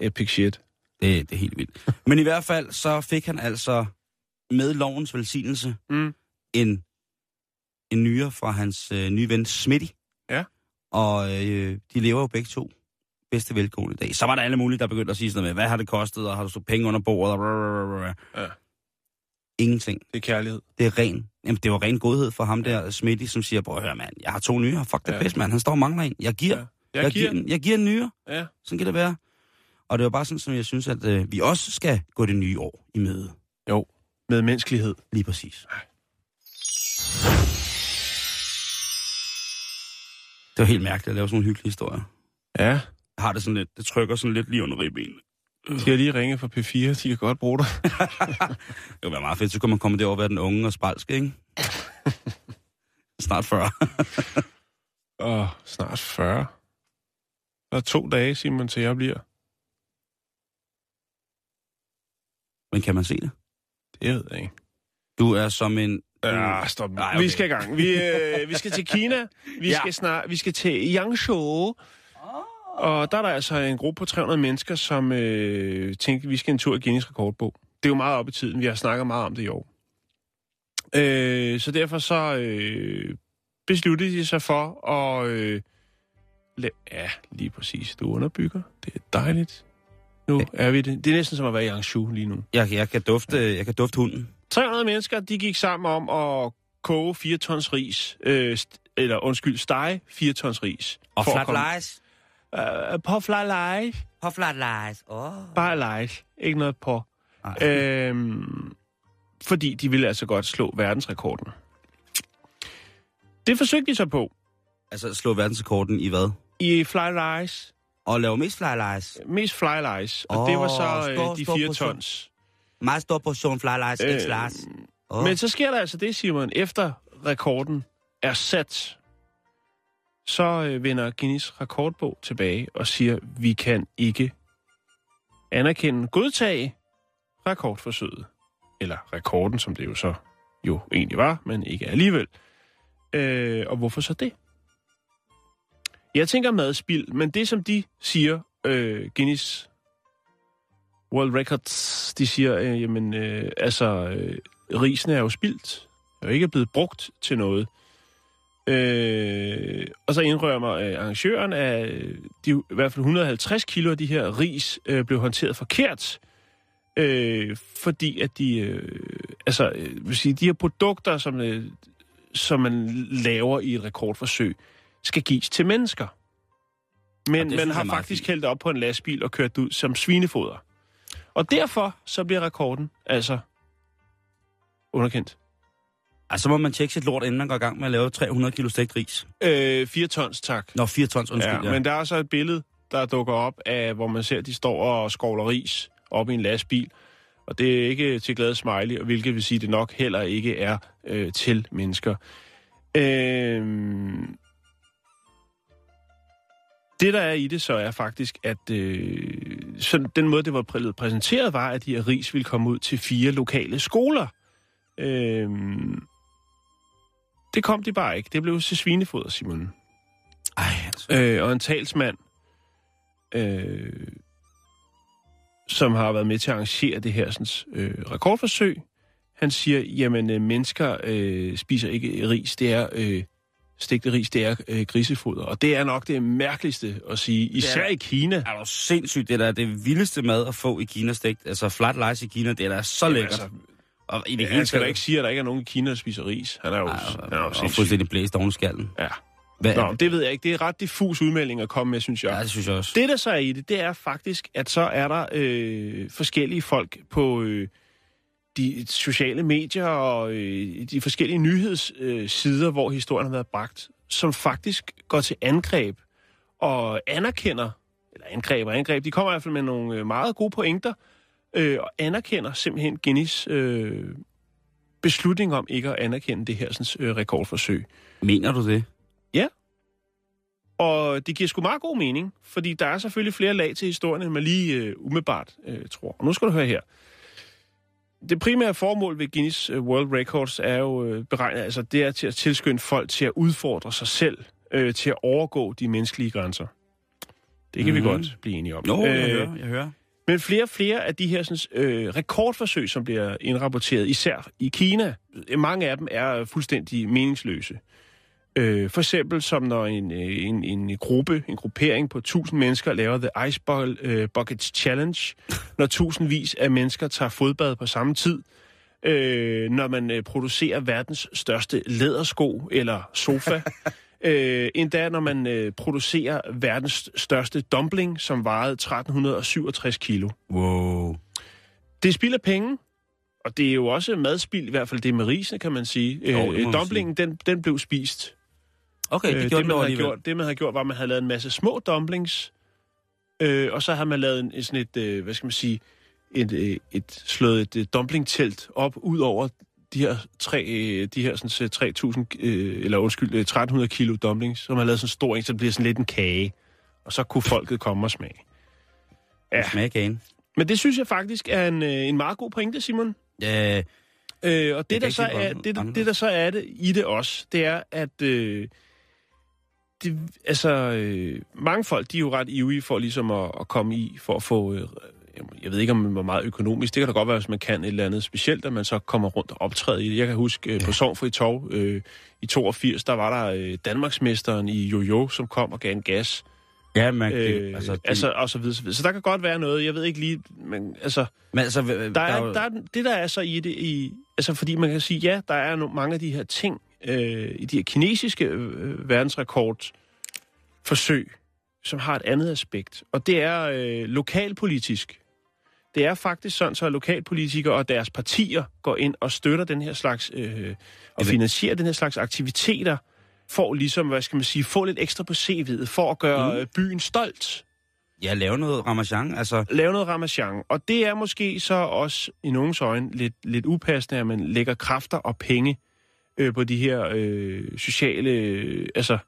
epic shit. Det, det er helt vildt. Men i hvert fald, så fik han altså med lovens velsignelse Mm. en, en nyre fra hans øh, nye ven Smitty. Ja. Og øh, de lever jo begge to bedste velgående i dag. Så var der alle mulige, der begyndte at sige sådan noget med, hvad har det kostet, og har du stået penge under bordet, og blablabla. Ja. Ingenting. Det er kærlighed. Det er ren. Jamen, det var ren godhed for ham der, Smitty, som siger, prøv at høre, mand, jeg har to nyere. Fuck det Ja. pis, mand. Han står og mangler en. Jeg giver. Ja. Jeg, Jeg, giver giver, en, jeg giver en nyere. Ja. Sådan kan det være. Og det var bare sådan, som jeg synes, at øh, vi også skal gå det nye år i møde. Jo, med menneskelighed. Lige præcis. Det var helt mærkeligt at lave sådan nogle hyggelige historier. Ja, Jeg har det sådan lidt, det trykker sådan lidt lige under ribbenene. de har lige ringet fra P4, de kan godt bruge dig. (laughs) Det ville være meget fedt, så kunne man komme derover og være den unge og spalske, ikke? Snart 40. Åh, snart 40. Der er to dage, Simon, til jeg bliver. Men kan man se det? Det ved jeg ikke. Du er som en... Ja, stop. Ej, Okay. okay. Vi skal i gang. Vi, øh, vi skal til Kina. Vi Ja. skal snart, vi skal til Yangzhou. Og der er der altså en gruppe på 300 mennesker, som øh, tænkte, vi skal en tur i Guinness rekordbog. Det er jo meget op i tiden. Vi har snakket meget om det i år. Øh, så derfor så øh, besluttede de sig for at... Øh, la- ja, lige præcis. Du underbygger. Det er dejligt. Nu er vi det. Det er næsten som at være i Yangzhou lige nu. Jeg, jeg, kan dufte, jeg kan dufte hunden. 300 mennesker, de gik sammen om at koge 4 tons ris, øh, eller undskyld, stege 4 tons ris. Og flat komme- lies. Øh, på flat lies. På flat lies. Oh. Bare lies. Ikke noget på. Øh. Øhm, fordi de ville altså godt slå verdensrekorden. Det forsøgte de så på Altså slå verdensrekorden i hvad? i fly lies. Og lave mest fly lies. Mest fly lies. Og Åh, det var så øh, stor, de stor 4 portion. tons. Meget stor portion fly lies, øh, ikke Lars. Oh. Men så sker der altså det, Simon, efter rekorden er sat, så øh, vender Guinness rekordbog tilbage og siger, vi kan ikke anerkende, godtage rekordforsøget. Eller rekorden, som det jo så jo egentlig var, men ikke alligevel. Øh, og hvorfor så det? Jeg tænker madspild, men det som de siger, øh, Guinness World Records, de siger, øh, jamen, øh, altså, øh, risen er jo spildt. Er ikke ikke blevet brugt til noget. Øh, og så indrømmer øh, arrangøren, at øh, de, i hvert fald 150 kilo af de her ris øh, blev håndteret forkert. Øh, fordi at de, øh, altså, øh, vil sige, de her produkter, som, øh, som man laver i et rekordforsøg, skal gives til mennesker. Men man har faktisk hældt op på en lastbil og kørt ud som svinefoder. Og derfor så bliver rekorden altså underkendt. Altså, så må man tjekke sit lort, inden man går i gang med at lave 300 kilo stegt ris. Øh, 4 tons, tak. Nå, 4 tons, undskyld. ja, men der er så et billede, der dukker op af, hvor man ser, at de står og skovler ris op i en lastbil. Og det er ikke til glade smiley, og hvilket vil sige, at det nok heller ikke er øh, til mennesker. Øh, det, der er i det, så er faktisk, at øh, sådan, den måde, det var præ- præsenteret, var, at de her ris ville komme ud til fire lokale skoler. Øh, det kom de bare ikke. Det blev til svinefoder, Simon. Ej, altså. Øh, og en talsmand, øh, som har været med til at arrangere det her sådan, øh, rekordforsøg, han siger, jamen øh, mennesker øh, spiser ikke ris, det er øh, stegte ris, det er øh, grisefoder. Og det er nok det mærkeligste at sige, især i Kina. Er du sindssygt, det der er det vildeste mad at få i Kina stegt. Altså, flat lies i Kina, det er da så lækkert. Altså, og i det han hele skal da ikke sige, at der ikke er nogen i Kina, der spiser ris. Han er jo, Ej, han er jo og fuldstændig blæst oven skallen. Ja. Hvad, Nå, det ved jeg ikke. Det er ret diffus udmelding at komme med, synes jeg. Ja, det synes jeg også. Det, der så er i det, det er faktisk, at så er der øh, forskellige folk på øh, de sociale medier og øh, de forskellige nyhedssider, øh, hvor historien har været bragt, som faktisk går til angreb og anerkender, eller angreb og angreb, de kommer i hvert fald med nogle øh, meget gode pointer, øh, og anerkender simpelthen Guinness øh, beslutning om ikke at anerkende det her sådan, øh, rekordforsøg. Mener du det? Og det giver sgu meget god mening, fordi der er selvfølgelig flere lag til historien, end man lige øh, umiddelbart øh, tror. Og nu skal du høre her. Det primære formål ved Guinness øh, World Records er jo øh, beregnet, altså det er til at tilskynde folk til at udfordre sig selv, øh, til at overgå de menneskelige grænser. Det kan mm. vi Mhm. godt blive enige om. Jeg Øh, hører, jeg hører. men flere og flere af de her sådan, øh, rekordforsøg, som bliver indrapporteret, især i Kina, mange af dem er fuldstændig meningsløse. Øh, for eksempel som når en, øh, en, en gruppe, en gruppering på 1000 mennesker laver The Ice Bucket, øh, Buckets Challenge, når tusindvis af mennesker tager fodbad på samme tid, øh, når man øh, producerer verdens største lædersko eller sofa, (laughs) øh, endda når man øh, producerer verdens største dumpling, som vejede 1367 kilo. Wow. Det er spild af penge, og det er jo også madspild, i hvert fald det med risene, kan man sige. Jo, Øh, dumplingen, den, den blev spist. Okay, det Øh, gjorde det, det, man havde alligevel. gjort, det, man havde gjort, var, at man havde lavet en masse små dumplings, øh, og så havde man lavet en, en sådan et, øh, hvad skal man sige, et, øh, et slået et øh, dumplingtelt op ud over de her tre, øh, de her sådan, så 3.000, øh, eller undskyld, øh, 1.300 kilo dumplings, som man har lavet sådan en stor en, så det bliver sådan lidt en kage. Og så kunne folket komme og smage. Ja. Smag gagen. Men det synes jeg faktisk er en, øh, en meget god pointe, Simon. Ja, Øh, og det, kan der så er, det, anderledes. det, der så er det i det også, det er, at øh, det, altså, øh, mange folk, de er jo ret ivrige for ligesom at, at komme i, for at få, øh, jeg ved ikke, om man er meget økonomisk, det kan da godt være, hvis man kan et eller andet specielt, at man så kommer rundt og optræder i det. Jeg kan huske, øh, på Sovnfri Torv øh, i 82, der var der øh, Danmarksmesteren i Jojo, som kom og gav en gas. ja man, Øh, øh, altså, de, altså, og så videre, så videre. Så der kan godt være noget, jeg ved ikke lige, men altså, men altså, der, der er, der er, det, der er så i det, i, altså fordi man kan sige, ja, der er no, mange af de her ting, øh, i de her kinesiske øh, verdensrekordforsøg, som har et andet aspekt, og det er øh, lokalpolitisk. Det er faktisk sådan, så at lokalpolitikere og deres partier går ind og støtter den her slags, øh, og finansierer den her slags aktiviteter, for ligesom, hvad skal man sige, få lidt ekstra på CV'et, for at gøre mm. byen stolt Ja, lave noget ramachan, altså... lave noget ramachan. Og det er måske så også i nogens øjne lidt, lidt upassende, at man lægger kræfter og penge øh, på de her øh, sociale, øh, altså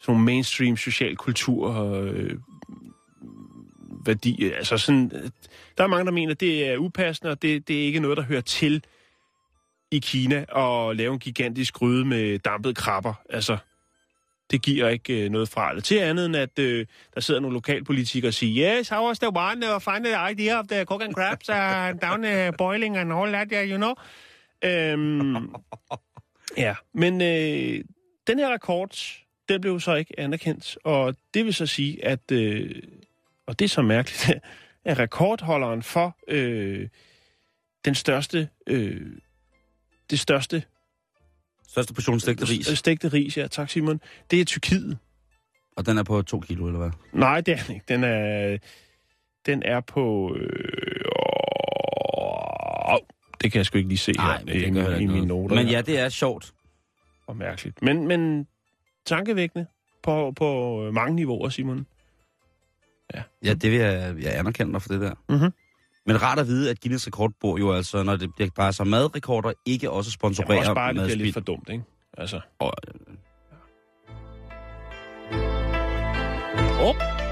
sådan nogle mainstream social kultur og øh, værdi. Øh, altså sådan, øh, der er mange, der mener, at det er upassende, og det, det er ikke noget, der hører til i Kina at lave en gigantisk gryde med dampede krabber. Altså, det giver ikke øh, noget fra det. til andet, end at øh, der sidder nogle lokalpolitikere og siger, yes, how was the one uh, find the idea of the cook and crabs uh, down uh, boiling and all that, yeah, you know? Øhm, ja, men øh, den her rekord, den blev så ikke anerkendt, og det vil så sige, at, øh, og det er så mærkeligt, (laughs) at rekordholderen for øh, den største, øh, det største Største portion stegte ris, Stegte ris, ja. Tak, Simon. Det er Tyrkiet. og den er på to kilo, eller hvad? Nej, det er den ikke. Den er, den er på... Øh, åh, det kan jeg sgu ikke lige se Nej, her i, i mine noget. noter. Men ja, det er sjovt. Og mærkeligt. Men, men tankevækkende på, på mange niveauer, Simon. Ja, det vil jeg, jeg anerkende dig for det der. Mhm. Men rart at vide, at Guinness rekordbord jo altså, når det bliver- sig om madrekorder, ikke også sponsorerer også bare, det bliver lidt for dumt, ikke? Altså. Og, Op.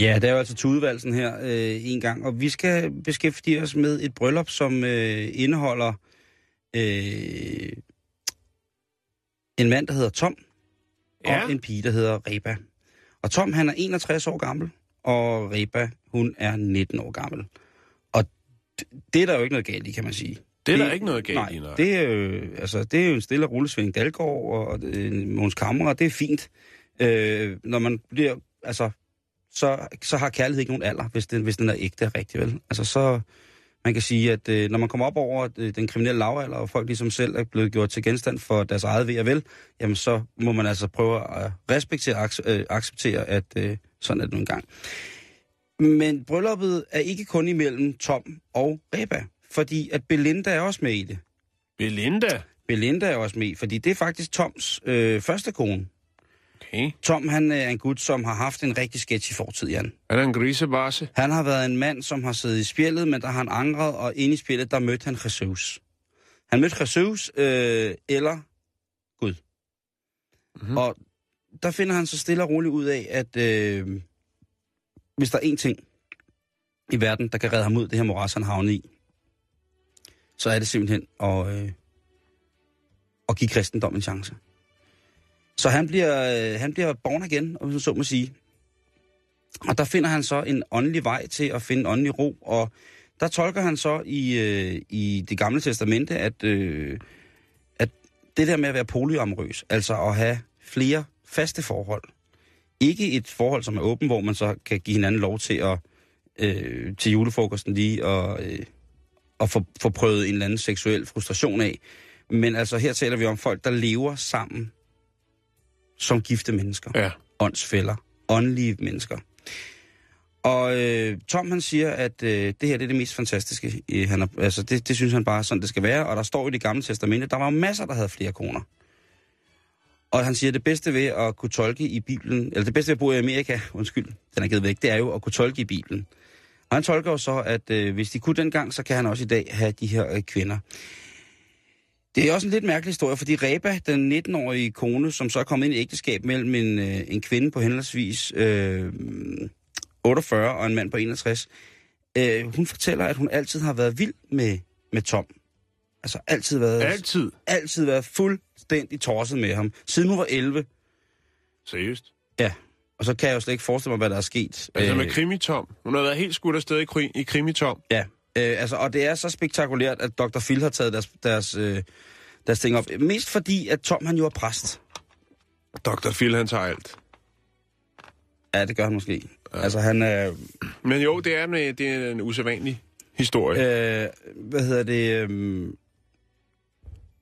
Ja, det er jo altså til udvalgelsen her øh, en gang, og vi skal beskæftige os med et bryllup, som øh, indeholder øh, en mand, der hedder Tom, Ja. og en pige, der hedder Reba. Og Tom, han er 61 år gammel, og Reba, hun er 19 år gammel. Og det er der jo ikke noget galt i, kan man sige. Det er der ikke noget galt nej, i, nej. Det er, jo, altså, det er jo en stille og rolig Svend Dalgaard og øh, Måns Kammerer, det er fint. Øh, når man bliver, altså, så, så har kærlighed ikke nogen alder, hvis den, hvis den er ægte rigtig vel. Altså, så, man kan sige, at øh, når man kommer op over øh, den kriminelle lavalder, og folk ligesom selv er blevet gjort til genstand for deres eget ved og vel, jamen så må man altså prøve at respektere og ac- øh, acceptere, at øh, sådan er det nu engang. Men brylluppet er ikke kun imellem Tom og Reba, fordi at Belinda er også med i det. Belinda. Belinda er også med, fordi det er faktisk Toms øh, første kone. Okay. Tom han er en gut, som har haft en rigtig sketchy fortid, Jan. Er der en grisebasse? Han har været en mand, som har siddet i spjældet, men der har han angret, og inde i spjældet, der mødte han Jesus. Han mødte Jesus, øh, eller Gud. Mhm. Og der finder han så stille og roligt ud af, at øh, hvis der er én ting i verden, der kan redde ham ud det her moras, han havnet i, så er det simpelthen at, øh, at give kristendom en chance. Så han bliver, øh, han bliver born igen, om man så må sige. Og der finder han så en åndelig vej til at finde åndelig ro, og der tolker han så i, øh, i det gamle testamente, at, øh, at det der med at være polyamorøs, altså at have flere faste forhold, ikke et forhold, som er åbent, hvor man så kan give hinanden lov til at øh, til julefrokosten lige og, øh, og få, få prøvet en eller anden seksuel frustration af. Men altså her taler vi om folk, der lever sammen som gifte mennesker Ja. åndsfælder, åndelige mennesker. Og øh, Tom han siger, at øh, det her det er det mest fantastiske. Øh, han er, altså, det, det synes han bare sådan, det skal være. Og der står i det gamle testamente, der var masser, der havde flere koner. Og han siger, at det bedste ved at kunne tolke i Bibelen, eller det bedste ved at bo i Amerika, (laughs) undskyld, den er givet væk, det er jo at kunne tolke i Bibelen. Og han tolker jo så, at øh, hvis de kunne dengang, så kan han også i dag have de her øh, kvinder. Det er også en lidt mærkelig historie, fordi Reba, den 19-årige kone, som så er kommet ind i ægteskab mellem en, øh, en kvinde på henholdsvis øh, 48 og en mand på 61, øh, hun fortæller, at hun altid har været vild med, med Tom. Altså altid været, Altid. altid været fuldstændig torset med ham, siden hun var 11. Seriøst. Ja, og så kan jeg jo slet ikke forestille mig, hvad der er sket. Altså med Øh, krimitom. Hun har været helt skudt afsted i, i krimitom. Ja, øh, altså, og det er så spektakulært, at Dr. Phil har taget deres, deres, øh, deres ting op. Mest fordi, at Tom han jo er præst. Dr. Phil, han tager alt. Ja, det gør han måske. Ja. Altså, han er... Men jo, det er, med, det er en usædvanlig historie. Øh, hvad hedder det? Øh,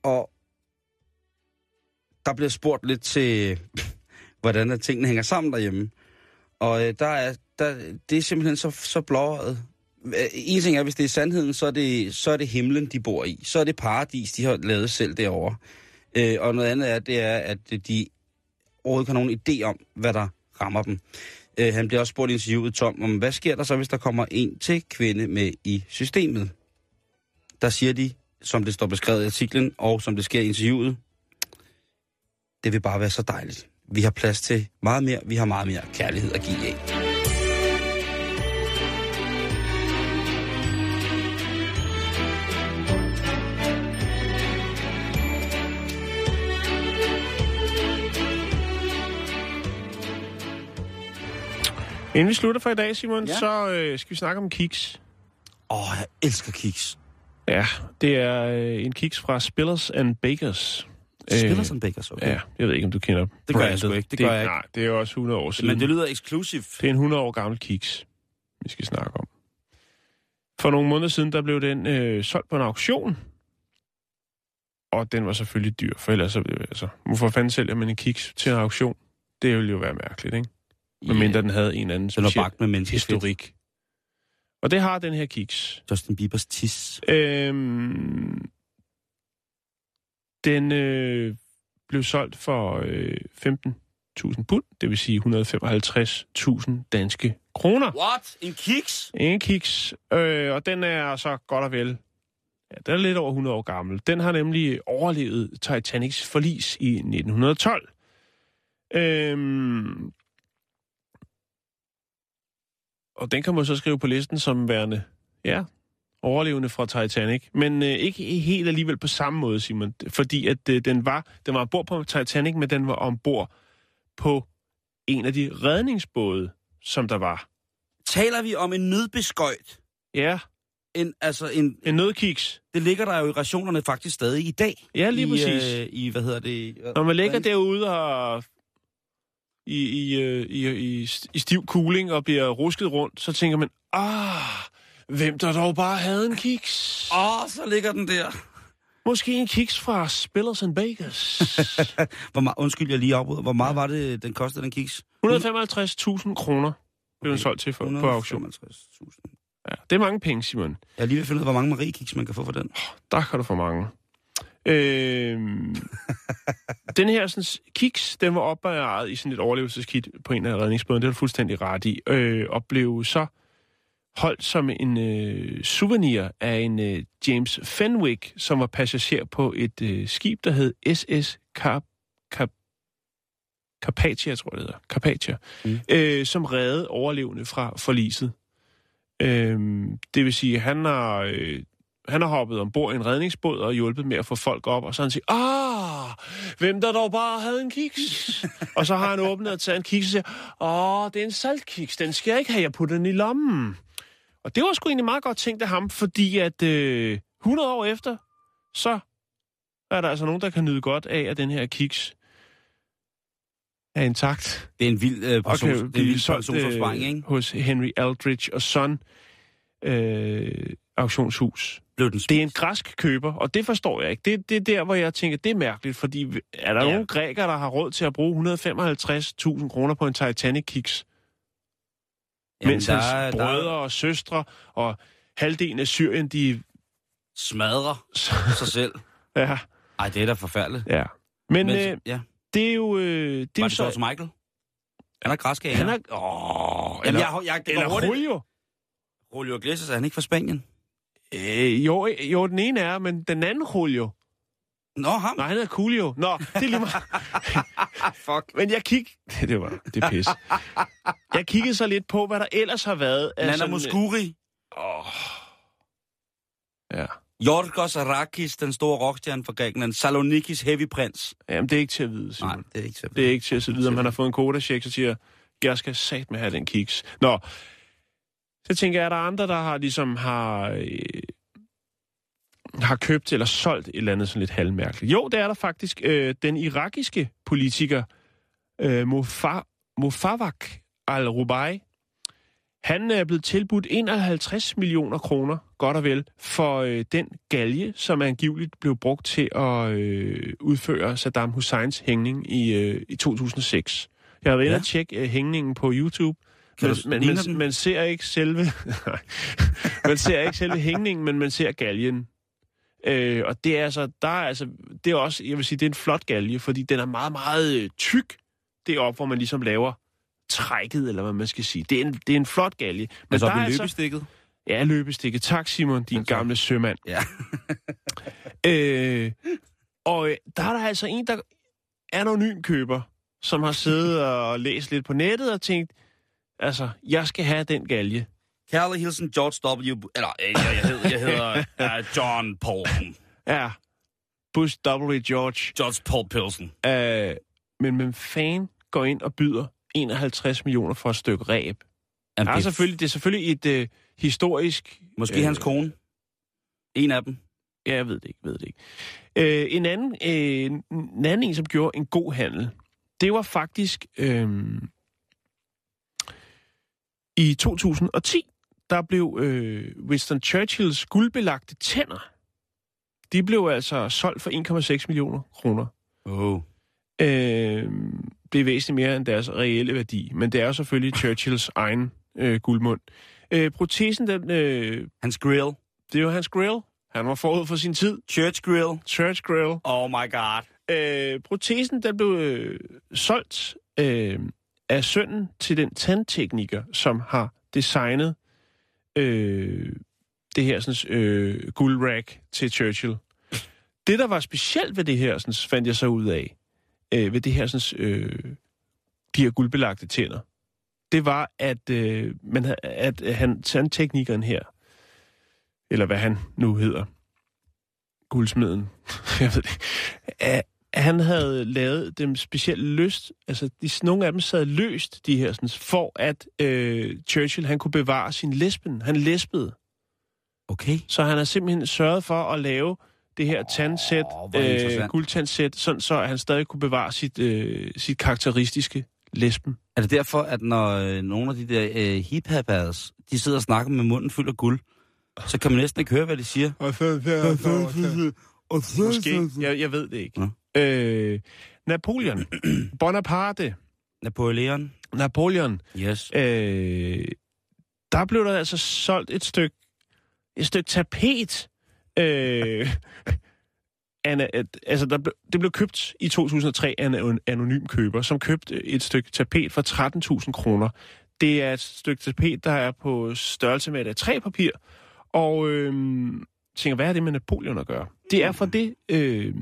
og der bliver spurgt lidt til, (laughs) hvordan tingene hænger sammen derhjemme. Og øh, der er, der, det er simpelthen så, så blåret. Øh, en ting er, hvis det er sandheden, så er det, så er det himlen, de bor i. Så er det paradis, de har lavet selv derovre. Øh, og noget andet er, det er, at de overhovedet ikke har nogen idé om, hvad der rammer dem. Øh, han bliver også spurgt i interviewet, Tom, om hvad sker der så, hvis der kommer en til kvinde med i systemet? Der siger de, som det står beskrevet i artiklen, og som det sker i interviewet, det vil bare være så dejligt. Vi har plads til meget mere, vi har meget mere kærlighed at give af. Inden vi slutter for i dag, Simon, Ja. så øh, skal vi snakke om kiks. Åh, oh, jeg elsker kiks. Ja, det er øh, en kiks fra Spillers and Bakers. Spiller som Bakers, okay. Ja, jeg ved ikke, om du kender Det gør jeg sgu ikke, det gør jeg ikke. Nej, det er jo også 100 år siden. Men det lyder eksklusiv. Det er en 100 år gammel kiks, vi skal snakke om. For nogle måneder siden, der blev den øh, solgt på en auktion. Og den var selvfølgelig dyr, for ellers så, altså, hvorfor fanden sælger man en kiks til en auktion? Det ville jo være mærkeligt, ikke? Medmindre den havde en eller anden speciel bagt med historik. Og det har den her kiks. Justin Biebers tis. Øhm, den øh, blev solgt for øh, 15.000 pund, det vil sige 155.000 danske kroner. What? En kiks? En kiks, øh, og den er så godt og vel, ja, den er lidt over 100 år gammel. Den har nemlig overlevet Titanics forlis i 1912. Øhm, og den kan man så skrive på listen som værende, ja, overlevende fra Titanic. Men øh, ikke helt alligevel på samme måde, Simon. Fordi at øh, den var den var ombord på Titanic, men den var ombord på en af de redningsbåde, som der var. Taler vi om en nødbeskøjt? Ja, En, altså en, en nødkiks. det ligger der jo i rationerne faktisk stadig i dag. Ja, lige I, præcis. Øh, I, hvad hedder det? Når man ligger derude og i, i, øh, i, i, i stiv cooling og bliver rusket rundt, så tænker man, ah, hvem der dog bare havde en kiks? Åh, oh, så ligger den der. Måske en kiks fra Spillers and Bakers. (laughs) Hvor meget, undskyld, jeg lige afbryder. Hvor meget var det, den kostede, den kiks? 155.000 kroner blev den solgt til for, på auktion. 155.000. Ja, det er mange penge, Simon. Jeg er lige ved at finde ud af, hvor mange Marie-kiks man kan få for den. Der kan du få mange. Øhm, (laughs) den her sådan, kiks, den var opbevaret i sådan et overlevelseskit på en af redningsbådene. Det er du fuldstændig ret i. Øh, og blev så holdt som en øh, souvenir af en øh, James Fenwick, som var passager på et øh, skib, der hed SS Carp, Carp, Carpathia, tror jeg det hedder. Carpathia. Mm. Øh, som redde overlevende fra forliset. Øhm, det vil sige, han har, øh, han har hoppet ombord i en redningsbåd og hjulpet med at få folk op, og så han siger, ah, hvem der dog bare havde en kiks? og så har han åbnet og taget en kiks og siger, åh, det er en saltkiks, den skal jeg ikke have, jeg putter den i lommen. Og det var sgu egentlig meget godt tænkt af ham, fordi at øh, 100 år efter, så er der altså nogen, der kan nyde godt af, at den her kiks er intakt. Det er en vild, øh, person, kan det er en vild solgt personsopsparing, øh, ikke? hos Henry Aldrich og Son øh, auktionshus. Blev den Det er en græsk køber, og det forstår jeg ikke. Det, det er der, hvor jeg tænker, det er mærkeligt, fordi er der Ja. nogen grækere, der har råd til at bruge 155.000 kroner på en Titanic-kiks? Mens der hans er- der er- brødre og søstre og halvdelen af Syrien, de... Smadrer (laughs) sig selv. Ja, Ej, det er da forfærdeligt. ja. Men, Men, øh, ja. det er jo... Øh, det er Var jo det George Michael? Han er græsk Han er... Åh, eller, jeg, jeg, det eller. Julio. Julio Iglesias, er han ikke fra Spanien? Øh, jo, jo, den ene er, men den anden Julio. Nå, ham. Nej, han hedder Coolio. Nå, det er lige meget. (laughs) Fuck. Men jeg kig... (laughs) Det var... Det er pis. Jeg kiggede så lidt på, hvad der ellers har været. Nana sådan- Muscuri. Åh. Ja. Jorgos Arakis, den store rockstjerne fra Grækenland. Salonikis Heavy Prince. Jamen, det er ikke til at vide, Simon. Nej, det er ikke så Det er ikke til at vide, om han har fået en kodacheck, så siger, jeg skal sat med have den kiks. Nå, så tænker jeg, er der andre, der har ligesom har, øh, har købt eller solgt et eller andet sådan lidt halvmærkeligt? Jo, det er der faktisk. Øh, den irakiske politiker øh, Mofa- Mofawak al-Rubai, han er blevet tilbudt 51 millioner kroner, godt og vel, for øh, den galge, som angiveligt blev brugt til at øh, udføre Saddam Husseins hængning i, øh, i 2006. Jeg har været inde Ja. og tjekke øh, hængningen på YouTube. Kan Men, du- men, man, den? man ser ikke selve (laughs) man ser ikke selve hængningen, men man ser galgen. Øh, og det er altså, der er altså, det er også, jeg vil sige, det er en flot galge, fordi den er meget, meget øh, tyk. Det er op, hvor man ligesom laver trækket, eller hvad man skal sige. Det er en, det er en flot galge. Men Altså der er altså, løbestikket. Ja, løbestikke. Tak, Simon, din Altså. gamle sømand. Ja. (laughs) Øh, og øh, der er der altså en, der er anonym køber, som har siddet og læst lidt på nettet og tænkt, altså, jeg skal have den galge. Kærlig hilsen George W. Eller, øh, jeg, jeg hedder, jeg hedder uh, (laughs) John Paulson. Ja, Bush W. George. George Paul Pilsen. Øh, men men fan går ind og byder 51 millioner for et stykke ræb. Jamen, Ja, det er selvfølgelig, det er selvfølgelig et øh, historisk... Måske øh, hans kone. En af dem. Ja, jeg ved det ikke, ved det ikke. Øh, en, anden, øh, en anden en, som gjorde en god handel, det var faktisk øh, i 2010, der blev øh, Winston Churchills guldbelagte tænder, de blev altså solgt for 1,6 millioner kroner. Oh. Øh, det er væsentligt mere end deres reelle værdi, men det er jo selvfølgelig Churchills egen øh, guldmund. Øh, protesen, den, øh, Hans grill. det er jo hans grill. Han var forud for sin tid. Church grill. Church grill. Oh my god. Øh, protesen, den blev øh, solgt øh, er sønnen til den tandtekniker, som har designet øh, det her sådan, øh, guldrack til Churchill. Det, der var specielt ved det her, sådan, fandt jeg så ud af, øh, ved det her, sådan, øh, de her guldbelagte tænder, det var, at, øh, man, at han, tandteknikeren her, eller hvad han nu hedder, guldsmeden, (laughs) jeg ved det, han havde lavet dem specielt løst, altså de, nogle af dem sad løst, de her, sådan, for at øh, Churchill han kunne bevare sin lesben. Han lesbede. Okay. Så han har simpelthen sørget for at lave det her tandsæt, interessant. øh, guldtandsæt, sådan så han stadig kunne bevare sit, øh, sit karakteristiske lesben. Er det derfor, at når øh, nogle af de der øh, hip de sidder og snakker med munden fuld af guld, så kan man næsten ikke høre, hvad de siger? Måske. Jeg, jeg ved det ikke. Nå. Øh, Napoleon. (clears throat) Bonaparte. Napoleon. Napoleon. Yes. Øh, der blev der altså solgt et stykke et stykke tapet. Øh, (laughs) Anna, at, altså, der blev, det blev købt i 2003 af en anonym køber, som købte et stykke tapet for 13.000 kroner. Det er et stykke tapet, der er på størrelse med et A3-papir, og øh, tænker, hvad er det med Napoleon at gøre? Det er for det, øh,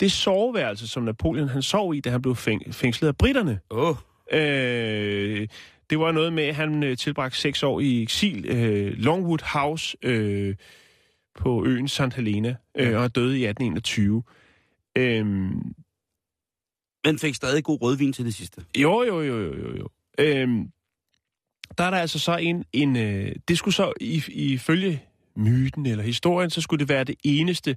det soveværelse, som Napoleon han sov i, da han blev fæng, fængslet af britterne. Oh. Øh, det var noget med, at han øh, tilbragte seks år i eksil. Øh, Longwood House øh, på øen St. Helena, øh, og døde i 1821. Øh, Men fik stadig god rødvin til det sidste. jo, jo, jo, jo, jo. jo. Øh, der er der altså så en... en øh, det skulle så i- ifølge myten eller historien, så skulle det være det eneste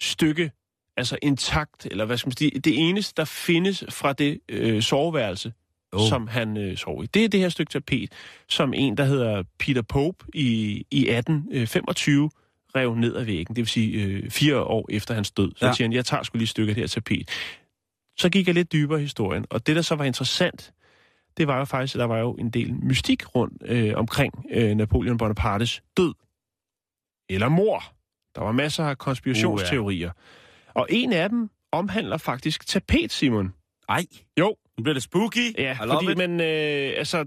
stykke, altså intakt, eller hvad skal man sige, det eneste, der findes fra det øh, soveværelse, Oh. som han øh, sov i. Det er det her stykke tapet, som en, der hedder Peter Pope i, i 1825 rev ned ad væggen. Det vil sige øh, fire år efter hans død. Så ja. siger han, jeg tager skulle lige et stykke af det her tapet. Så gik jeg lidt dybere i historien, og det, der så var interessant, det var jo faktisk, at der var jo en del mystik rundt øh, omkring øh, Napoleon Bonapartes død. Eller mor. Der var masser af konspirationsteorier. Uh, ja. Og en af dem omhandler faktisk tapet, Simon. Ej, Jo, nu bliver det spooky. Ja, I fordi, men øh, altså,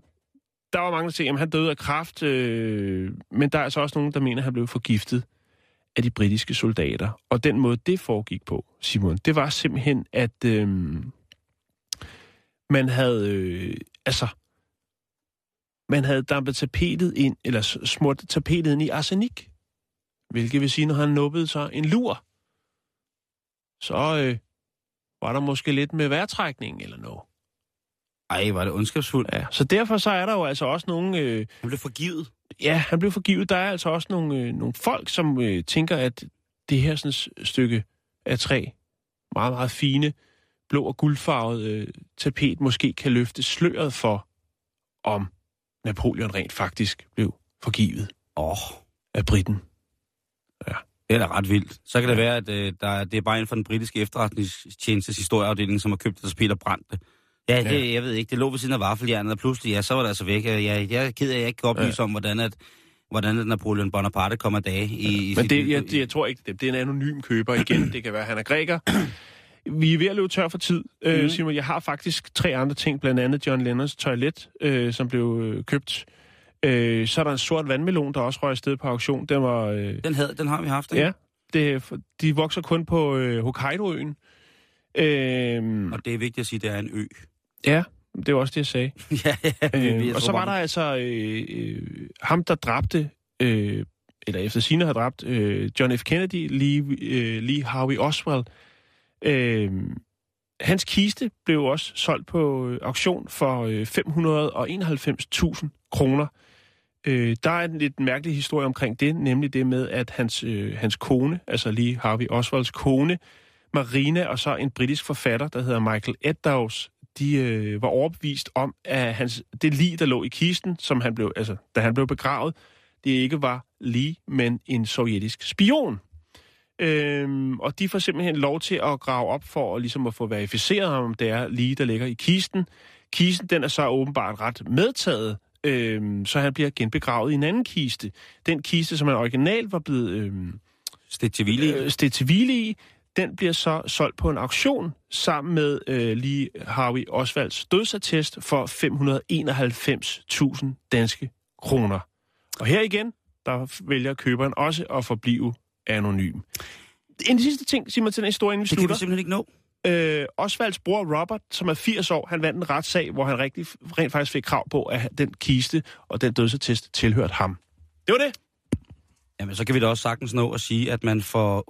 der var mange, der siger, at han døde af kræft, øh, men der er altså også nogen, der mener, at han blev forgiftet af de britiske soldater. Og den måde, det foregik på, Simon, det var simpelthen, at øh, man havde, øh, altså, man havde dampet tapetet ind, eller smurt tapetet ind i arsenik. Hvilket vil sige, når han nubbede sig en lur, så øh, var der måske lidt med vejrtrækning eller noget. Ej, var det ondskabsfuldt. Ja, så derfor så er der jo altså også nogle... Øh, Han blev forgivet. ja, han blev forgivet. Der er altså også nogle, øh, nogle folk, som øh, tænker, at det her sådan, stykke af træ, meget, meget fine, blå og guldfarvet øh, tapet, måske kan løfte sløret for, om Napoleon rent faktisk blev forgivet oh, af britten. Det er da ret vildt. Så kan det være, at øh, der, det er bare en fra den britiske efterretningstjenestes historieafdeling, som har købt det tapet og brændt det. Ja, det, Ja. jeg ved ikke. Det lå ved siden af vaffeljernet, og pludselig, ja, så var det altså væk. Jeg, jeg, jeg er ked af, at jeg ikke kan oplyse ja. om, hvordan, at, hvordan at Napoleon Bonaparte kommer dage i, i Men det, jeg, det, jeg tror ikke, det, det er en anonym køber igen. (clears throat) Det kan være, at han er græker. Vi er ved at løbe tør for tid, øh, Mhm. Simon. Jeg har faktisk tre andre ting, blandt andet John Lennons toilet, øh, som blev øh, købt. Øh, så er der en sort vandmelon, der også røg afsted på auktion. Den var... Øh, Den, havde, den har vi haft, ikke? ja, det, de vokser kun på øh, Hokkaido-øen. Øh, Og det er vigtigt at sige, at det er en ø. ja, det var også det, jeg sagde. (laughs) ja, ja. vi- Øh, og så var der altså øh, øh, ham, der dræbte, øh, eller efter sine har dræbt, øh, John F. Kennedy, Lee, øh, Lee Harvey Oswald. Øh, hans kiste blev også solgt på øh, auktion for øh, 591.000 kroner. Øh, der er en lidt mærkelig historie omkring det, nemlig det med, at hans, øh, hans kone, altså lige Harvey Oswalds kone, Marina, og så en britisk forfatter, der hedder Michael Eddowes, de øh, var overbevist om, at hans, det lig, der lå i kisten, som han blev, altså, da han blev begravet, det ikke var lige, men en sovjetisk spion. Øhm, og de får simpelthen lov til at grave op for at, ligesom at få verificeret, om det er lige, der ligger i kisten. Kisten, den er så åbenbart ret medtaget, øhm, så han bliver genbegravet i en anden kiste. Den kiste, som han originalt var blevet øhm, Stetchevili. øh, hvile i, den bliver så solgt på en auktion sammen med øh, lige Harvey Osvalds dødsattest for 591.000 danske kroner. Og her igen, der vælger køberen også at forblive anonym. En sidste ting, Simon, til den historie, inden vi det kan vi slutter. simpelthen ikke nå. Øh, Osvalds bror Robert, som er 80 år, han vandt en retssag, hvor han rigtig, rent faktisk fik krav på, at den kiste og den dødsattest tilhørte ham. Det var det. Jamen, så kan vi da også sagtens nå at sige, at man for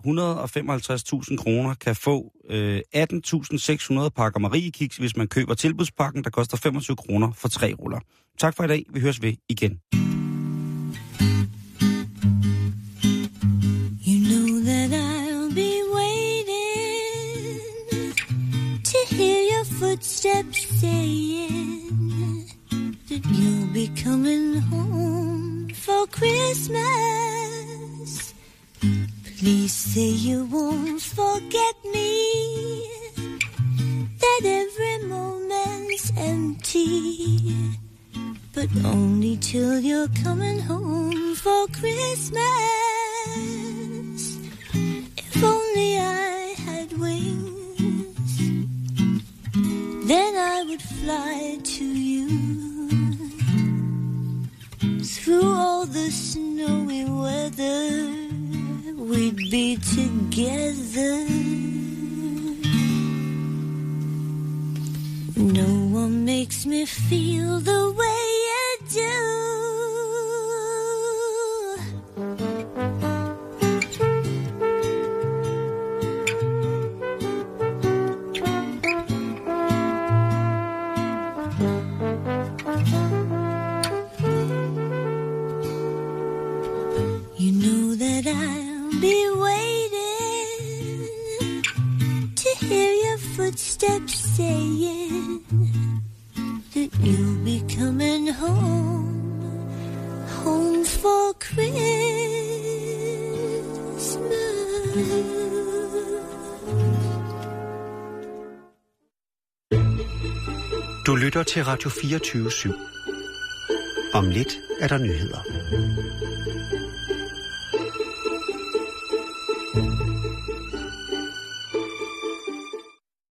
155.000 kroner kan få øh, 18.600 pakker Mariekiks, hvis man køber tilbudspakken, der koster 25 kroner for tre ruller. Tak for i dag. Vi høres ved igen. Footsteps saying that you'll be coming home for Christmas. Please say you won't forget me, that every moment's empty but only till you're coming home for Christmas. If only I fly to you through all the snowy weather. We'd be together. No one makes me feel the way you do. Footsteps saying that you'll be coming home, home for Christmas. Du lytter til Radio 24 /7. Om lidt er der nyheder.